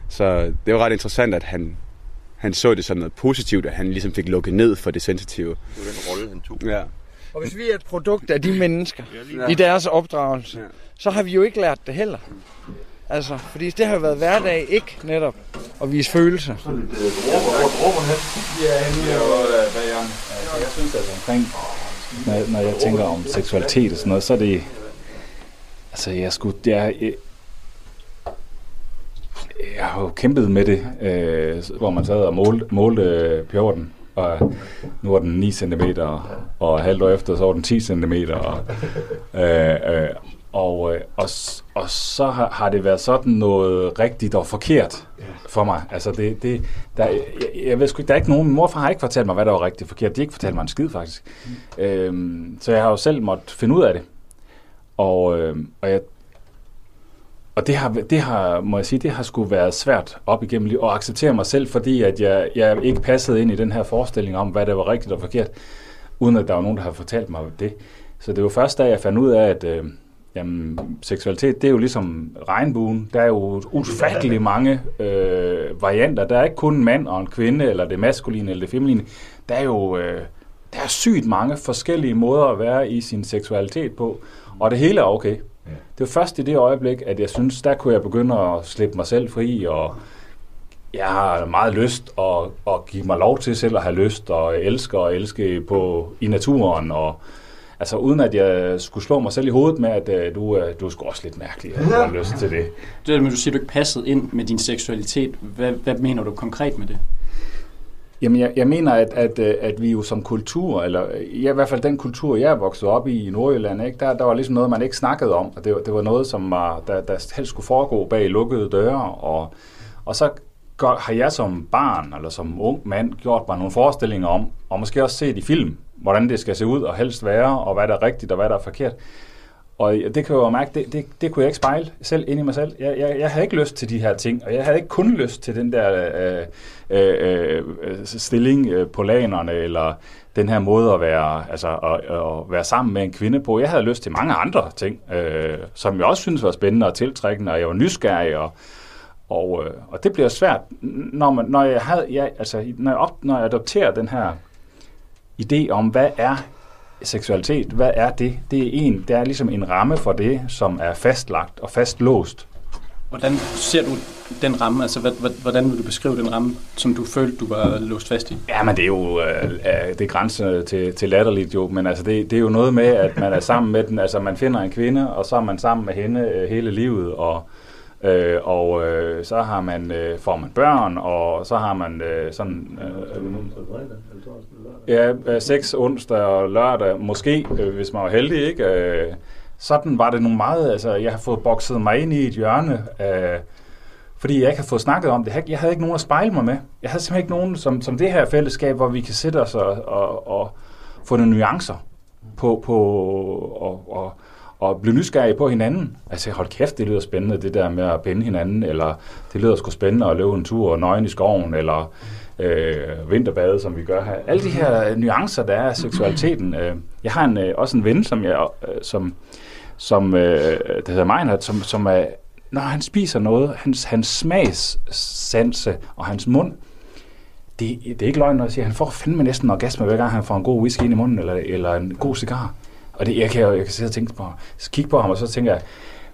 Så det var ret interessant, at han, han så det som noget positivt, at han ligesom fik lukket ned for det sensitive. Det var den rolle, han tog. Ja. Og hvis vi er et produkt af de mennesker Ja. i deres opdragelse, Ja. så har vi jo ikke lært det heller. Altså, fordi det har været hverdag, ikke netop at vise følelser. Jeg synes altså omkring, når, når jeg tænker om seksualitet og sådan noget, så er det, altså jeg skulle, jeg, jeg, jeg har jo kæmpet med det, øh, hvor man sad og målte, målte øh, pjorten, og nu var den 9 cm, og halvt år efter, så var den 10 cm, og, øh, øh, og, øh, og, og så har, har det været sådan noget rigtigt og forkert for mig. Altså det, det, der, jeg, jeg ved sgu ikke, der er ikke nogen, min morfar har ikke fortalt mig, hvad der var rigtigt og forkert. De har ikke fortalt mig en skid faktisk. Mm. Øhm, så jeg har jo selv måttet finde ud af det. Og, øhm, og jeg, og det har, det har, må jeg sige, det har sgu været svært op igennem livet at acceptere mig selv, fordi at jeg, jeg ikke passede ind i den her forestilling om, hvad der var rigtigt og forkert, uden at der var nogen, der havde fortalt mig det. Så det var først, da jeg fandt ud af, at øh, jamen, seksualitet, det er jo ligesom regnbuen. Der er jo ufattelig mange øh, varianter. Der er ikke kun en mand og en kvinde, eller det maskuline eller det feminine. Der er jo, øh, der er sygt mange forskellige måder at være i sin seksualitet på, og det hele er okay. Det var først i det øjeblik, at jeg synes, der kunne jeg begynde at slippe mig selv fri, og jeg har meget lyst og, og give mig lov til selv at have lyst, og elske og elske på, i naturen, og altså uden at jeg skulle slå mig selv i hovedet med, at uh, du, uh, du er sgu også lidt mærkelig, at du har lyst til det. Det men du siger, du ikke passede ind med din seksualitet. Hvad, hvad mener du konkret med det? Jamen, jeg, jeg mener, at, at, øh, at vi jo som kultur, eller ja, i hvert fald den kultur, jeg er vokset op i i Nordjylland, ikke, der, der var ligesom noget, man ikke snakkede om, og det, det var noget, som var, der, der helst skulle foregå bag lukkede døre, og, og så gør, har jeg som barn, eller som ung mand, gjort mig nogle forestillinger om, og måske også set i film, hvordan det skal se ud og helst være, og hvad der er rigtigt og hvad der er forkert. Og det kan jeg jo mærke, det, det, det kunne jeg ikke spejle selv ind i mig selv. Jeg, jeg, jeg havde ikke lyst til de her ting, og jeg havde ikke kun lyst til den der øh, øh, øh, stilling øh, på lanerne, eller den her måde at være, altså, at, at være sammen med en kvinde på. Jeg havde lyst til mange andre ting, øh, som jeg også synes var spændende og tiltrækkende, og jeg var nysgerrig, og, og, øh, og det bliver svært, når, man, når, jeg havde, jeg, altså, når, jeg op, når jeg adopterer den her idé om, hvad er seksualitet, hvad er det? Det er, en, det er ligesom en ramme for det, som er fastlagt og fastlåst. Hvordan ser du den ramme? Altså, hvordan vil du beskrive den ramme, som du følte, du var låst fast i? Ja, men det er jo øh, det er grænser til, til latterligt jo, men altså, det, det er jo noget med, at man er sammen med den, altså man finder en kvinde, og så er man sammen med hende øh, hele livet, og Øh, og øh, så har man, øh, får man børn, og så har man øh, sådan... Øh, ja, øh, seks onsdag og lørdag, måske, øh, hvis man var heldig, ikke? Øh, sådan var det nogle meget... Altså, jeg har fået bokset mig ind i et hjørne, øh, fordi jeg ikke har fået snakket om det. Jeg havde ikke nogen at spejle mig med. Jeg havde simpelthen ikke nogen som, som det her fællesskab, hvor vi kan sætte os og, og, og få nogle nuancer på, på og, og, og blive nysgerrige på hinanden. Altså, hold kæft, det lyder spændende, det der med at binde hinanden, eller det lyder sgu spændende at løbe en tur og nøgen i skoven, eller øh, vinterbade, som vi gør her. Alle de her nuancer, der er af seksualiteten. Øh, jeg har en, øh, også en ven, som jeg, øh, som, som øh, der hedder Meinhardt, som, som er, når han spiser noget, hans, hans smagssanse og hans mund, det, det er ikke løgn, når jeg siger, han får fandme næsten orgasme, hver gang han får en god whisky ind i munden, eller, eller en god cigar. Og det, jeg kan jeg kan sidde og tænke på, så kigge på ham, og så tænker jeg,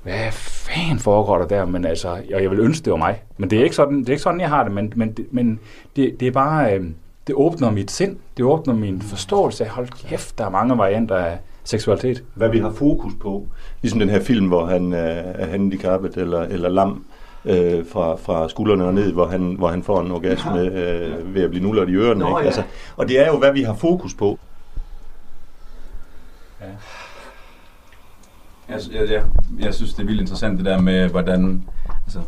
hvad fanden foregår der der? Men altså, og jeg vil ønske, det var mig. Men det er ikke sådan, det er ikke sådan jeg har det, men, men, men det, det er bare, øh, det åbner mit sind, det åbner min forståelse af, hold kæft, der er mange varianter af seksualitet. Hvad vi har fokus på, ligesom den her film, hvor han er handicappet eller, eller lam, øh, fra, fra skuldrene og ned, hvor han, hvor han får en orgasme øh, ved at blive nullet i ørerne. Nå, ikke? Ja. Altså, og det er jo, hvad vi har fokus på. Ja. Jeg, jeg, jeg, jeg synes, det er vildt interessant det der med, hvordan... Altså,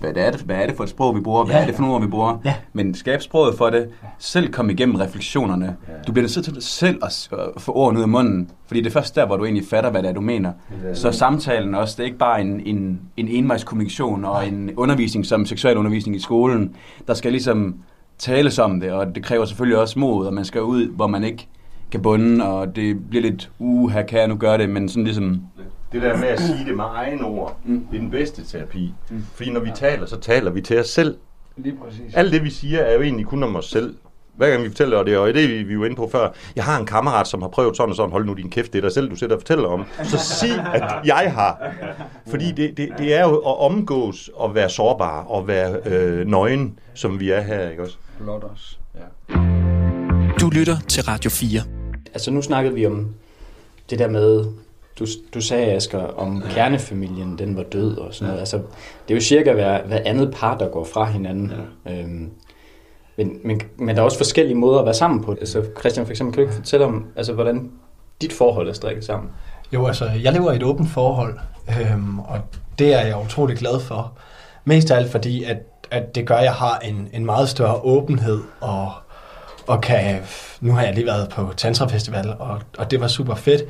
hvad, det er det, hvad er det for et sprog, vi bruger? Hvad ja. er det for nogle ord, vi bruger? Ja. Men skab sproget for det. Selv komme igennem refleksionerne. Ja. Du bliver nødt til selv at få ordene ud af munden. Fordi det er først der, hvor du egentlig fatter, hvad det er, du mener. Ja. Så samtalen også, det er ikke bare en, en, en envejskommunikation og en undervisning som seksuel undervisning i skolen. Der skal ligesom tales om det, og det kræver selvfølgelig også mod, og man skal ud, hvor man ikke kan bunde, og det bliver lidt, uh, her kan jeg nu gøre det, men sådan ligesom... Det der med at sige det med egen ord, mm. det er den bedste terapi. Mm. Fordi når vi taler, så taler vi til os selv. Lige præcis. Alt det, vi siger, er jo egentlig kun om os selv. Hver gang vi fortæller det, og det vi, vi var inde på før, jeg har en kammerat, som har prøvet sådan og sådan, hold nu din kæft, det er dig selv, du sætter og fortæller om. Så sig, at jeg har. Fordi det, det, det er jo at omgås og være sårbar og være øh, nøgen, som vi er her, ikke også? Blot os. Ja. Du lytter til Radio 4. Altså nu snakkede vi om det der med, du, du sagde, Asger, om kernefamilien, den var død og sådan noget. Altså, det er jo cirka hver, hver andet par, der går fra hinanden. Ja. Øhm, men, men, men der er også forskellige måder at være sammen på. Altså, Christian, for eksempel, kan du ikke fortælle om, altså, hvordan dit forhold er strikket sammen? Jo, altså, jeg lever i et åbent forhold, øhm, og det er jeg utrolig glad for. Mest af alt fordi, at, at det gør, at jeg har en, en meget større åbenhed og og kan, nu har jeg lige været på Tantra Festival, og, og det var super fedt.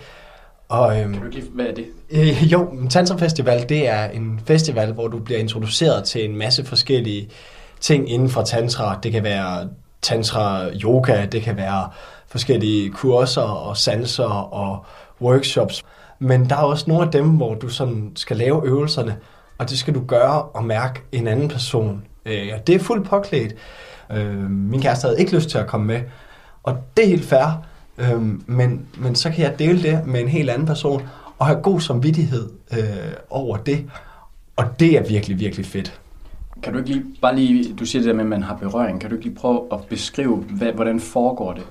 Og, øhm, kan du lige, hvad er det? Øh, jo, Tantra Festival, det er en festival, hvor du bliver introduceret til en masse forskellige ting inden for tantra. Det kan være tantra yoga, det kan være forskellige kurser og sanser og workshops. Men der er også nogle af dem, hvor du sådan skal lave øvelserne, og det skal du gøre og mærke en anden person. Øh, det er fuldt påklædt. Øh, min kæreste havde ikke lyst til at komme med, og det er helt fair, Øhm, men, men så kan jeg dele det med en helt anden person, og have god samvittighed øh, over det. Og det er virkelig, virkelig fedt. Kan du ikke lige, bare lige, du siger det der med, at man har berøring, kan du ikke lige prøve at beskrive, hvad, hvordan foregår det?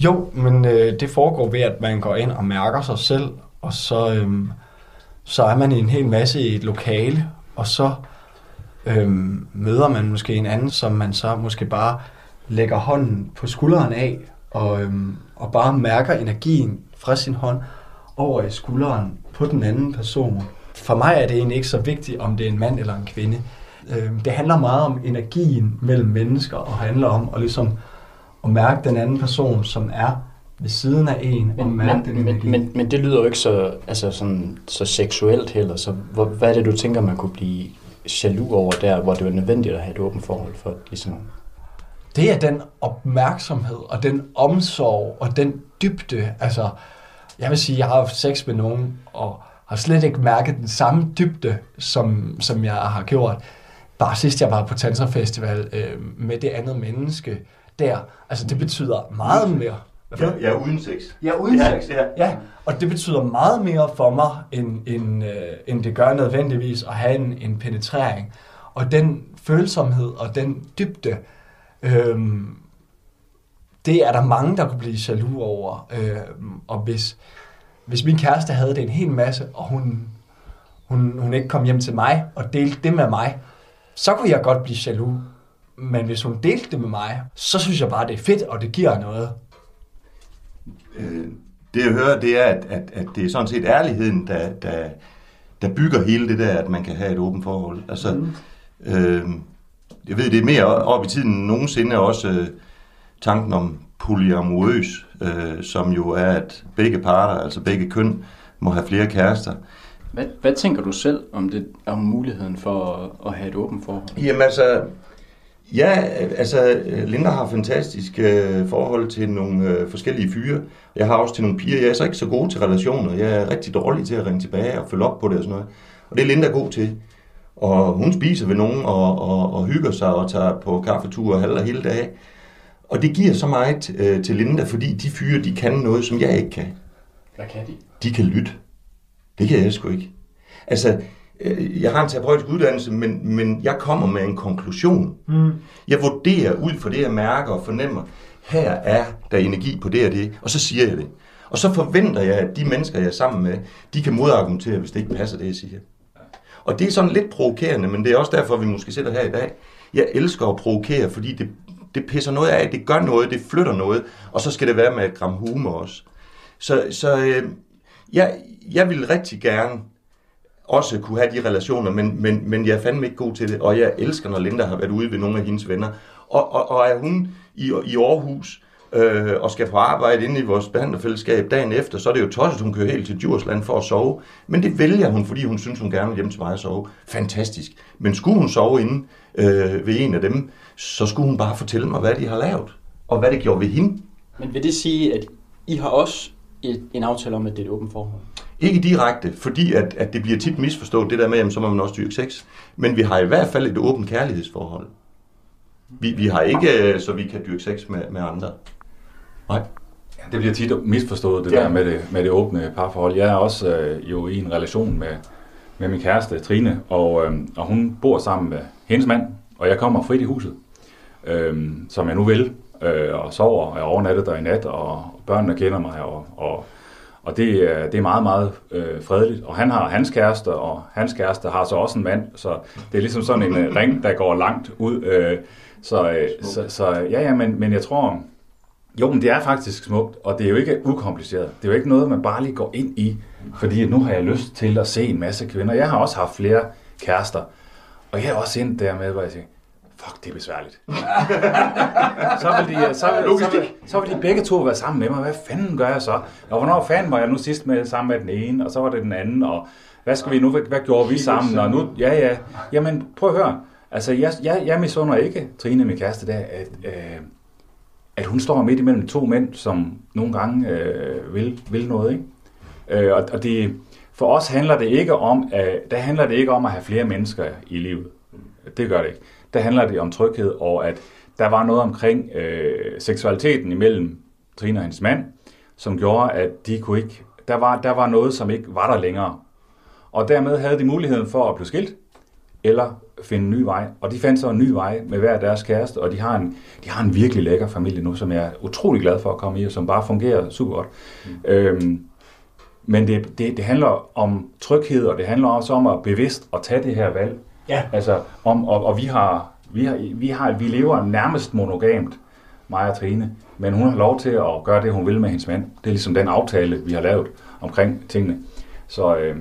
Jo, men øh, det foregår ved, at man går ind og mærker sig selv, og så, øhm, så er man i en hel masse i et lokale, og så øhm, møder man måske en anden, som man så måske bare lægger hånden på skulderen af, og, øhm, og bare mærker energien fra sin hånd over i skulderen på den anden person. For mig er det egentlig ikke så vigtigt, om det er en mand eller en kvinde. Øhm, det handler meget om energien mellem mennesker, og handler om at, ligesom, at mærke den anden person, som er ved siden af en, og Men, mærke men, den men, energi. men, men det lyder jo ikke så, altså sådan, så seksuelt heller, så hvor, hvad er det, du tænker, man kunne blive jaloux over der, hvor det var nødvendigt at have et åbent forhold for, ligesom, det er den opmærksomhed og den omsorg og den dybde. Altså, jeg vil sige, jeg har haft sex med nogen, og har slet ikke mærket den samme dybde, som, som jeg har gjort. Bare sidst jeg var på Tantra Festival øh, med det andet menneske der. Altså, det betyder meget mere. Ja, ja uden sex. Ja, uden Ja, sex. ja. Ja, og det betyder meget mere for mig, end, end, øh, end det gør nødvendigvis at have en, en penetrering. Og den følsomhed og den dybde, øhm, det er der mange, der kunne blive jaloux over. Øhm, og hvis, hvis min kæreste havde det en hel masse, og hun, hun, hun ikke kom hjem til mig og delte det med mig, så kunne jeg godt blive jaloux. Men hvis hun delte det med mig, så synes jeg bare, det er fedt, og det giver noget. Øh, det jeg hører, det er, at, at, at det er sådan set ærligheden, der, der, der bygger hele det der, at man kan have et åbent forhold. Altså, mm. øh, jeg ved, det er mere op i tiden end nogensinde også øh, tanken om polyamorøs, øh, som jo er, at begge parter, altså begge køn, må have flere kærester. hvad, hvad tænker du selv om, det, om muligheden for at, at have et åbent forhold? Jamen altså, ja, altså Linda har fantastisk øh, forhold til nogle øh, forskellige fyre. Jeg har også til nogle piger. Jeg er så ikke så god til relationer. Jeg er rigtig dårlig til at ringe tilbage og følge op på det og sådan noget. Og det er Linda god til. Og hun spiser ved nogen og, og, og hygger sig og tager på kaffeture halv og hele dag. Og det giver så meget øh, til Linda, fordi de fyre, de kan noget, som jeg ikke kan. Hvad kan de? De kan lytte. Det kan jeg sgu ikke. Altså, jeg har en terapeutisk uddannelse, men, men jeg kommer med en konklusion. Mm. Jeg vurderer ud fra det, jeg mærker og fornemmer. Her er der energi på det og det, og så siger jeg det. Og så forventer jeg, at de mennesker, jeg er sammen med, de kan modargumentere, hvis det ikke passer, det jeg siger. Og det er sådan lidt provokerende, men det er også derfor, vi måske sidder her i dag. Jeg elsker at provokere, fordi det, det pisser noget af, det gør noget, det flytter noget, og så skal det være med et gram humor også. Så, så øh, jeg, jeg vil rigtig gerne også kunne have de relationer, men, men, men jeg er fandme ikke god til det, og jeg elsker, når Linda har været ude ved nogle af hendes venner. Og, og, og er hun i, i Aarhus øh, og skal på arbejde inde i vores behandlerfællesskab dagen efter, så er det jo tosset, hun kører helt til Djursland for at sove. Men det vælger hun, fordi hun synes, hun gerne vil hjem til mig og sove. Fantastisk. Men skulle hun sove inde øh, ved en af dem, så skulle hun bare fortælle mig, hvad de har lavet, og hvad det gjorde ved hende. Men vil det sige, at I har også et, en aftale om, at det er et åbent forhold? Ikke direkte, fordi at, at det bliver tit misforstået, det der med, at så må man også dyrke sex. Men vi har i hvert fald et åbent kærlighedsforhold. Vi, vi har ikke, øh, så vi kan dyrke sex med, med andre. Nej. Ja, det bliver tit misforstået, det Ja. der med det, med det åbne parforhold. Jeg er også øh, jo i en relation med, med min kæreste, Trine, og, øh, og hun bor sammen med hendes mand, og jeg kommer frit i huset, øh, som jeg nu vil, øh, og sover, og jeg overnattet der i nat, og børnene kender mig, og, og, og det, er, det er meget, meget øh, fredeligt. Og han har hans kæreste, og hans kæreste har så også en mand, så det er ligesom sådan en øh, ring, der går langt ud. Øh, så, øh, så, så ja, ja, men, men jeg tror, jo, men det er faktisk smukt, og det er jo ikke ukompliceret. Det er jo ikke noget, man bare lige går ind i, fordi nu har jeg lyst til at se en masse kvinder. Jeg har også haft flere kærester, og jeg er også ind der med, hvor jeg siger, fuck, det er besværligt. så, vil de, så, vil, så, vil, så vil de begge to være sammen med mig. Hvad fanden gør jeg så? Og hvornår fanden var jeg nu sidst med sammen med den ene, og så var det den anden, og hvad skal vi nu, hvad, hvad gjorde vi sammen? Og nu, ja, ja, jamen prøv at høre. Altså, jeg, jeg, jeg misunder ikke Trine, min kæreste, der, at, øh, at hun står midt imellem to mænd, som nogle gange øh, vil, vil noget. Ikke? Øh, og, og det, for os handler det ikke om, at, der handler det ikke om at have flere mennesker i livet. Det gør det ikke. Der handler det om tryghed, og at der var noget omkring øh, seksualiteten imellem Trine og hendes mand, som gjorde, at de kunne ikke, der var, der var noget, som ikke var der længere. Og dermed havde de muligheden for at blive skilt, eller finde en ny vej. Og de fandt så en ny vej med hver deres kæreste, og de har en, de har en virkelig lækker familie nu, som jeg er utrolig glad for at komme i, og som bare fungerer super godt. Mm. Øhm, men det, det, det handler om tryghed, og det handler også om at bevidst at tage det her valg. Ja. Altså, om, og, og vi, har, vi, har, vi, har, vi lever nærmest monogamt, mig og Trine, men hun har lov til at gøre det, hun vil med hendes mand. Det er ligesom den aftale, vi har lavet omkring tingene. Så øh,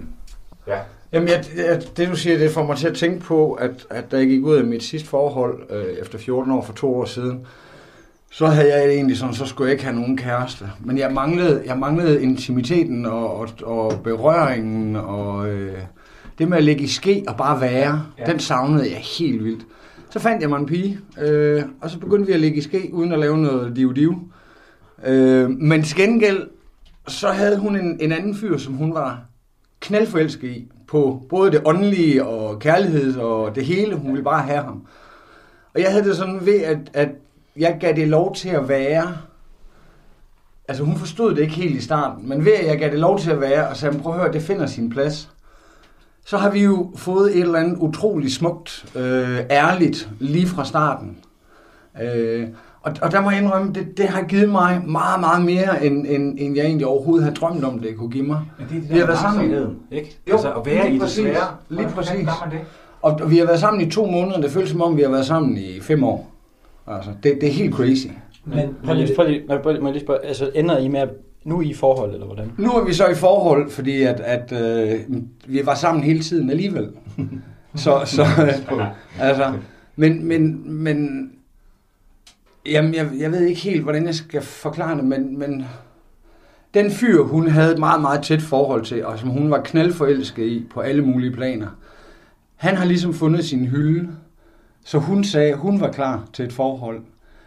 ja. Jamen, jeg, jeg, det du siger, det får mig til at tænke på, at, at da jeg gik ud af mit sidste forhold, øh, efter 14 år for to år siden, så havde jeg egentlig sådan, så skulle jeg ikke have nogen kæreste. Men jeg manglede, jeg manglede intimiteten og, og, og berøringen og øh, det med at ligge i ske og bare være, ja. den savnede jeg helt vildt. Så fandt jeg mig en pige, øh, og så begyndte vi at ligge i ske, uden at lave noget div-div. Øh, men til gengæld, så havde hun en, en anden fyr, som hun var knaldforelsket i, på både det åndelige og kærlighed og det hele. Hun ville bare have ham. Og jeg havde det sådan ved, at, at jeg gav det lov til at være. Altså hun forstod det ikke helt i starten, men ved at jeg gav det lov til at være, og sagde, prøv at høre, det finder sin plads. Så har vi jo fået et eller andet utroligt smukt, øh, ærligt, lige fra starten. Øh, og, og der må jeg indrømme, det, det har givet mig meget, meget mere, end, end, end jeg egentlig overhovedet havde drømt om, det kunne give mig. Men det er det vi har der været sammen. ikke? Jo, altså at være lige i det præcis. svære. Lige præcis. det? Og, og vi har været sammen i to måneder, det føles som om, vi har været sammen i fem år. Altså, det, det er helt crazy. Men prøv lige, prøv lige, må jeg- må jeg lige spørge, altså ender I med at, nu er I i forhold, eller hvordan? Nu er vi så i forhold, fordi at, at øh, vi var sammen hele tiden alligevel. så, så øh, altså, men, men, men jamen, jeg, jeg ved ikke helt, hvordan jeg skal forklare det, men, men den fyr, hun havde et meget, meget tæt forhold til, og som hun var knaldforelsket i på alle mulige planer, han har ligesom fundet sin hylde, så hun sagde, hun var klar til et forhold.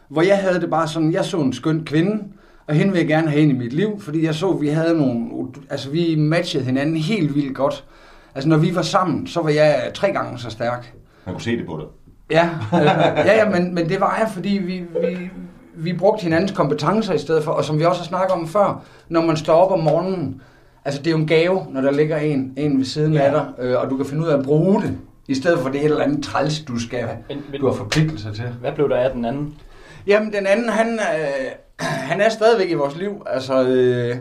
Hvor jeg havde det bare sådan, jeg så en skøn kvinde, og hende vil jeg gerne have ind i mit liv, fordi jeg så, at vi havde nogle, altså vi matchede hinanden helt vildt godt. Altså når vi var sammen, så var jeg tre gange så stærk. Man kunne se det på dig. Ja, øh, ja, ja men, men det var jeg, fordi vi, vi, vi brugte hinandens kompetencer i stedet for, og som vi også har snakket om før, når man står op om morgenen, altså det er jo en gave, når der ligger en, en ved siden ja. af dig, øh, og du kan finde ud af at bruge det, i stedet for det et eller andet træls, du skal, Men, men, du har forpligtelser til. hvad blev der af den anden? Jamen, den anden, han, øh, han er stadigvæk i vores liv, altså, øh,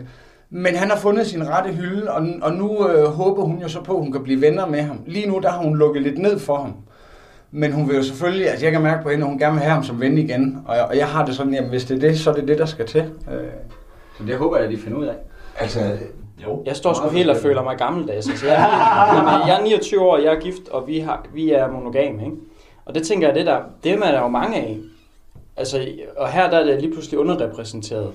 men han har fundet sin rette hylde, og, og nu øh, håber hun jo så på, at hun kan blive venner med ham. Lige nu, der har hun lukket lidt ned for ham. Men hun vil jo selvfølgelig, altså jeg kan mærke på hende, at hun gerne vil have ham som ven igen. Og jeg, og jeg har det sådan, jamen hvis det er det, så er det det, der skal til. Øh, så det håber jeg, at de finder ud af. Altså, Jo. Jeg står sgu helt og føler mig gammeldags. Altså, jeg, er, jamen, jeg er 29 år, jeg er gift, og vi, har, vi er monogame, ikke? Og det tænker jeg, det der, dem er der jo mange af. Altså, og her der er det lige pludselig underrepræsenteret.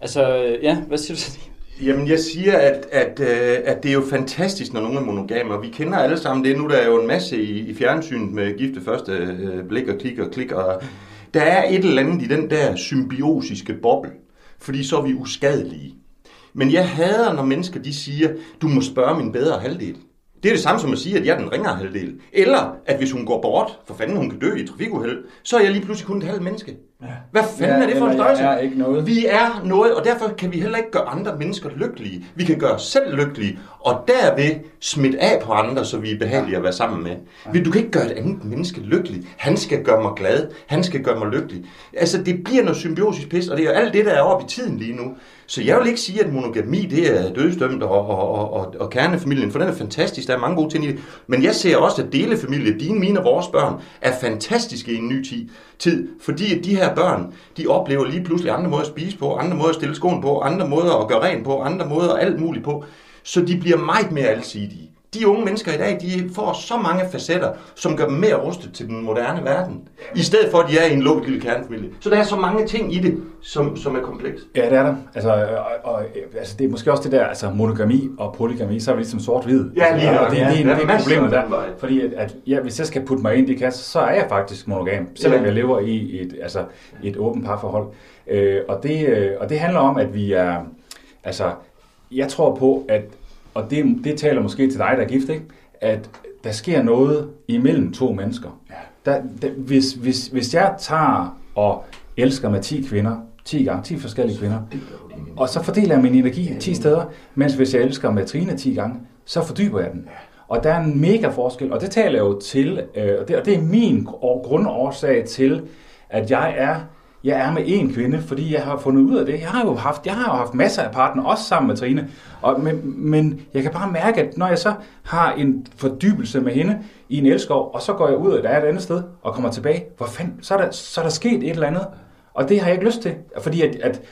Altså, øh, ja, hvad siger du til det? Jamen, jeg siger, at, at, øh, at det er jo fantastisk, når nogen er monogame, og vi kender alle sammen det. Nu der er jo en masse i, i fjernsynet med gifte første øh, blik og klik og klik, og der er et eller andet i den der symbiosiske boble, fordi så er vi uskadelige. Men jeg hader, når mennesker de siger, du må spørge min bedre halvdel. Det er det samme som at sige, at jeg er den ringere halvdel. Eller at hvis hun går bort, for fanden hun kan dø i trafikuheld, så er jeg lige pludselig kun et halvt menneske. Hvad fanden Ja, er det for en størrelse? er ikke noget. Vi er noget, og derfor kan vi heller ikke gøre andre mennesker lykkelige. Vi kan gøre os selv lykkelige, og derved smitte af på andre, så vi er behagelige at være sammen med. Men Du kan ikke gøre et andet menneske lykkelig. Han skal gøre mig glad. Han skal gøre mig lykkelig. Altså, det bliver noget symbiosisk pis, og det er jo alt det, der er oppe i tiden lige nu. Så jeg vil ikke sige, at monogami det er dødsdømt og, og, og, og, og kernefamilien, for den er fantastisk. Der er mange gode ting i det. Men jeg ser også, at delefamilie, dine, mine og vores børn, er fantastiske i en ny ti- tid. Fordi de her børn, de oplever lige pludselig andre måder at spise på, andre måder at stille skoen på, andre måder at gøre rent på, andre måder alt muligt på. Så de bliver meget mere alsidige. De unge mennesker i dag, de får så mange facetter, som gør dem mere rustet til den moderne verden. I stedet for, at de er i en lukket lille kernefamilie. Så der er så mange ting i det, som, som er kompleks. Ja, det er der. Altså, og, og, altså, det er måske også det der, altså monogami og polygami, så er vi ligesom sort-hvid. Ja, lige altså, nok. det, det, Ja, det, er det er problemet der. Fordi at, at ja, hvis jeg skal putte mig ind i de kasser, så er jeg faktisk monogam, selvom Ja. jeg lever i et, altså, et åbent parforhold. Øh, og, det, øh, og det handler om, at vi er, altså, jeg tror på, at, og det, det taler måske til dig, der er gift, ikke? at der sker noget imellem to mennesker. Der, der, hvis, hvis, hvis jeg tager og elsker med 10 kvinder, 10 gange, 10 forskellige kvinder. Og så fordeler jeg min energi 10 steder, mens hvis jeg elsker med Trine 10 gange, så fordyber jeg den. Og der er en mega forskel, og det taler jo til, øh, og det, og det er min grundårsag til, at jeg er jeg er med en kvinde, fordi jeg har fundet ud af det. Jeg har jo haft, jeg har jo haft masser af partner, også sammen med Trine. Og, men, men jeg kan bare mærke, at når jeg så har en fordybelse med hende i en elskov, og så går jeg ud, og der er et andet sted, og kommer tilbage, hvor fanden, så er der, så er der sket et eller andet. Og det har jeg ikke lyst til, fordi, at, at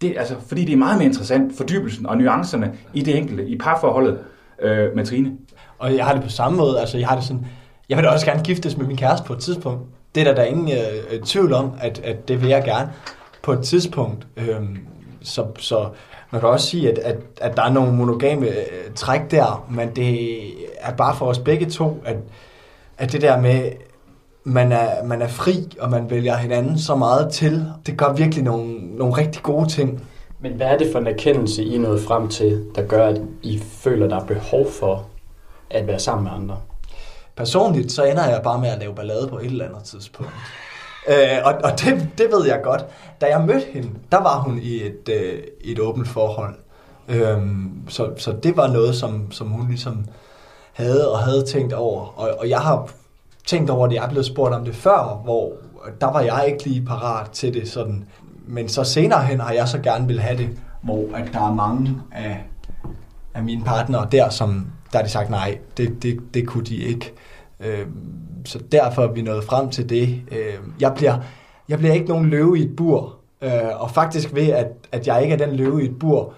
det, altså, fordi det er meget mere interessant, fordybelsen og nuancerne i det enkelte, i parforholdet øh, med Trine. Og jeg har det på samme måde, altså jeg har det sådan, jeg vil da også gerne giftes med min kæreste på et tidspunkt. Det er der, der er ingen øh, øh, tvivl om, at, at det vil jeg gerne på et tidspunkt. Øhm, så, så man kan også sige, at, at, at der er nogle monogame øh, træk der, men det er bare for os begge to, at, at det der med, man er, man er fri, og man vælger hinanden så meget til, det gør virkelig nogle, nogle rigtig gode ting. Men hvad er det for en erkendelse, I er nået frem til, der gør, at I føler, der er behov for at være sammen med andre? Personligt, så ender jeg bare med at lave ballade på et eller andet tidspunkt. Øh, og og det, det ved jeg godt. Da jeg mødte hende, der var hun i et, øh, et åbent forhold. Øhm, så, så det var noget, som, som hun ligesom havde og havde tænkt over. Og, og jeg har tænkt over det, jeg er blevet spurgt om det før, hvor der var jeg ikke lige parat til det sådan. Men så senere hen har jeg så gerne vil have det, hvor at der er mange af, af mine partnere der, som der har de sagt nej, det, det, det kunne de ikke. Øh, så derfor er vi nået frem til det. Øh, jeg, bliver, jeg bliver ikke nogen løve i et bur, øh, og faktisk ved, at, at jeg ikke er den løve i et bur,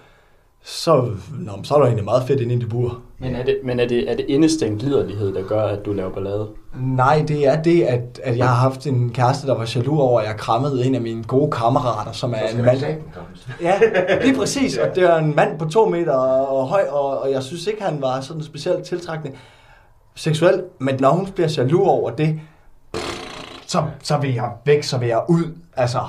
så, nå, så er der egentlig meget fedt inde i det bur. Men er det, men er det, er det indestængt liderlighed, der gør, at du laver ballade? Nej, det er det, at, at jeg har haft en kæreste, der var jaloux over, at jeg krammede en af mine gode kammerater, som er en mand. Ja, lige præcis. Og det er en mand på to meter og høj, og, og jeg synes ikke, han var sådan specielt tiltrækkende seksuel, Men når hun bliver jaloux over det, så, så vil jeg væk, så vil jeg ud. Altså,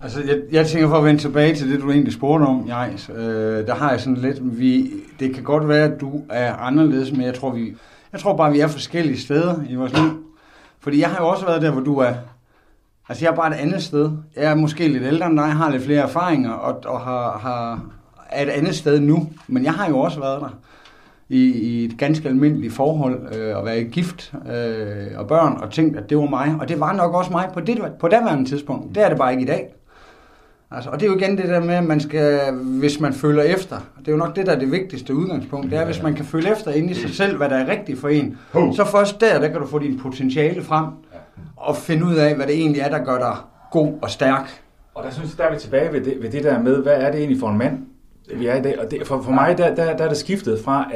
Altså, jeg, jeg tænker for at vende tilbage til det, du egentlig spurgte om, Jais. Øh, der har jeg sådan lidt, vi, det kan godt være, at du er anderledes, men jeg tror, vi, jeg tror bare, vi er forskellige steder i vores liv. Fordi jeg har jo også været der, hvor du er. Altså, jeg er bare et andet sted. Jeg er måske lidt ældre end dig, har lidt flere erfaringer, og, og har, har, er et andet sted nu. Men jeg har jo også været der i, i et ganske almindeligt forhold, øh, at være gift øh, og børn, og tænkt, at det var mig. Og det var nok også mig på det på daværende tidspunkt. Det er det bare ikke i dag. Altså, og det er jo igen det der med, at man skal, hvis man føler efter, det er jo nok det, der er det vigtigste udgangspunkt, det er, hvis man kan føle efter ind i sig selv, hvad der er rigtigt for en, så først der, der kan du få din potentiale frem, og finde ud af, hvad det egentlig er, der gør dig god og stærk. Og der synes jeg, der er vi tilbage ved det, ved det der med, hvad er det egentlig for en mand, vi er i dag. Og det, for, for mig, der, der, der er det skiftet fra,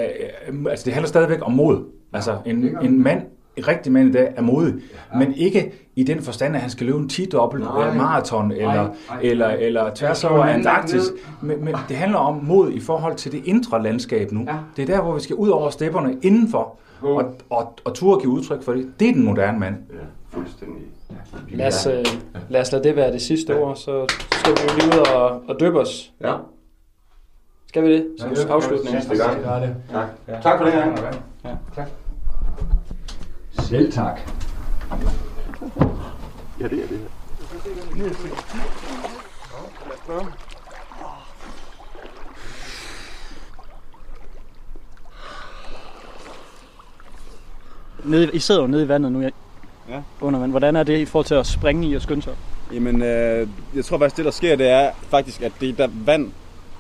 øh, altså det handler stadigvæk om mod. Altså en, en mand en rigtig mand i dag er modig, ja. men ikke i den forstand, at han skal løbe en 10-dobbelt maraton eller, nej, nej. eller, eller tværs over Antarktis. Men, men det handler om mod i forhold til det indre landskab nu. Ja. Det er der, hvor vi skal ud over stepperne indenfor og, og, og turde give udtryk for det. Det er den moderne mand. Ja, fuldstændig. Lad os, øh, lad os lade det være det sidste ja. ord, så skal vi jo lige ud og, og døbe os. Ja. Skal vi det? Som ja, afslutning. Sidste gang. Tak. Ja. Tak for det her. Ja. Tak. Selv tak. Ja, det er det her. Nede, I sidder jo nede i vandet nu, ja. under vand. Hvordan er det i forhold til at springe i og skynde sig? Jamen, øh, jeg tror faktisk, det der sker, det er faktisk, at det der vand,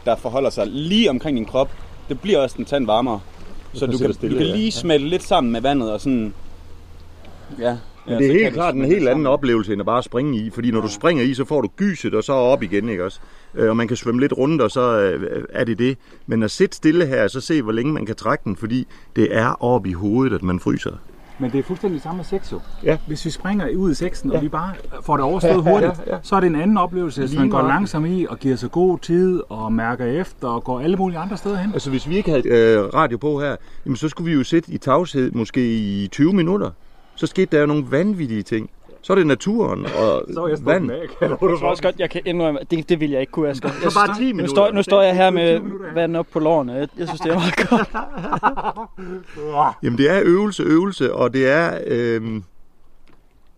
der forholder sig lige omkring din krop, det bliver også en tand varmere. Så du kan, stille, du kan lige smelte ja. lidt sammen med vandet og sådan Ja. Men det er helt klart en helt anden oplevelse, end at bare springe i. Fordi når du springer i, så får du gyset, og så op igen, ikke også? Øh, og man kan svømme lidt rundt, og så øh, er det det. Men at sidde stille her, så se, hvor længe man kan trække den, fordi det er oppe i hovedet, at man fryser. Men det er fuldstændig samme med sex jo. Ja. Hvis vi springer ud i sexen, ja. og vi bare får det overstået hurtigt, ja, ja, ja. så er det en anden oplevelse, hvis man går langsomt i og giver sig god tid og mærker efter og går alle mulige andre steder hen. Altså hvis vi ikke havde øh, radio på her, jamen, så skulle vi jo sidde i tavshed måske i 20 minutter så skete der jo nogle vanvittige ting. Så er det naturen og så er jeg vand. Med, kan du jeg tror også godt, jeg kan indrømme, det, det vil jeg ikke kunne, Asger. Så bare 10 minutter. Nu står, nu står jeg her med vand op på lårene. Jeg, jeg synes, det er meget godt. Jamen, det er øvelse, øvelse, og det er, øh,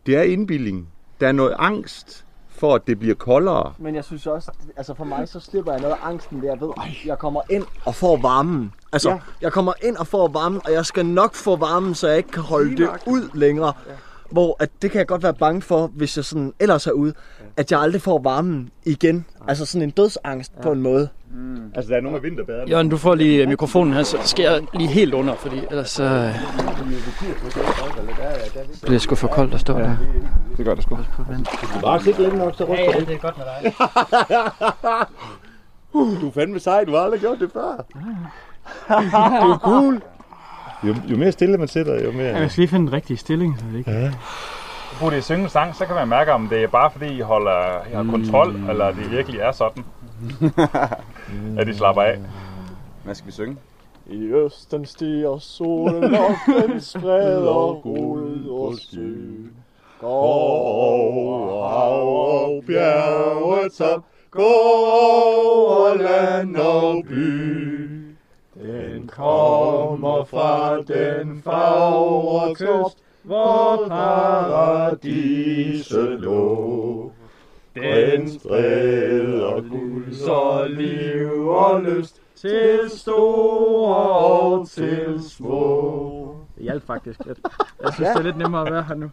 det er indbildning. Der er noget angst for at det bliver koldere. Men jeg synes også, altså for mig, så slipper jeg noget af angsten, ved jeg ved, jeg kommer ind og får varmen. Altså, ja. jeg kommer ind og får varmen, og jeg skal nok få varmen, så jeg ikke kan holde det ud længere. Ja. Hvor at det kan jeg godt være bange for, hvis jeg sådan ellers er ude, at jeg aldrig får varmen igen. Altså sådan en dødsangst ja. på en måde. Mm. Altså, der er nogle af vinterbaderne. Jørgen, du får lige mikrofonen her, så skal jeg lige helt under, fordi ellers så øh, bliver det sgu for koldt at stå der. Det gør det sgu. Du bare sidde længe nok, så ryster Ja, ja, det. det er godt med dig. Du er fandme sej, du har aldrig gjort det før. du er cool. Jo, jo mere stille man sidder, jo mere... Jeg skal lige finde den rigtige stilling, så det ikke... Ja. Burde I synge en sang, så kan man mærke, om det er bare fordi, I holder I har kontrol, Mm. eller det virkelig er sådan. at de slapper af. Hvad skal vi synge? I østen stiger solen, og den spreder guld og sø. Over hav og bjergetop, gå over land og by. Den kommer fra den fagre kyst, hvor paradiset lå. Den spreder guld så liv og lyst til store og til små. Det hjalp faktisk. Jeg, jeg synes, det er lidt nemmere at være her nu.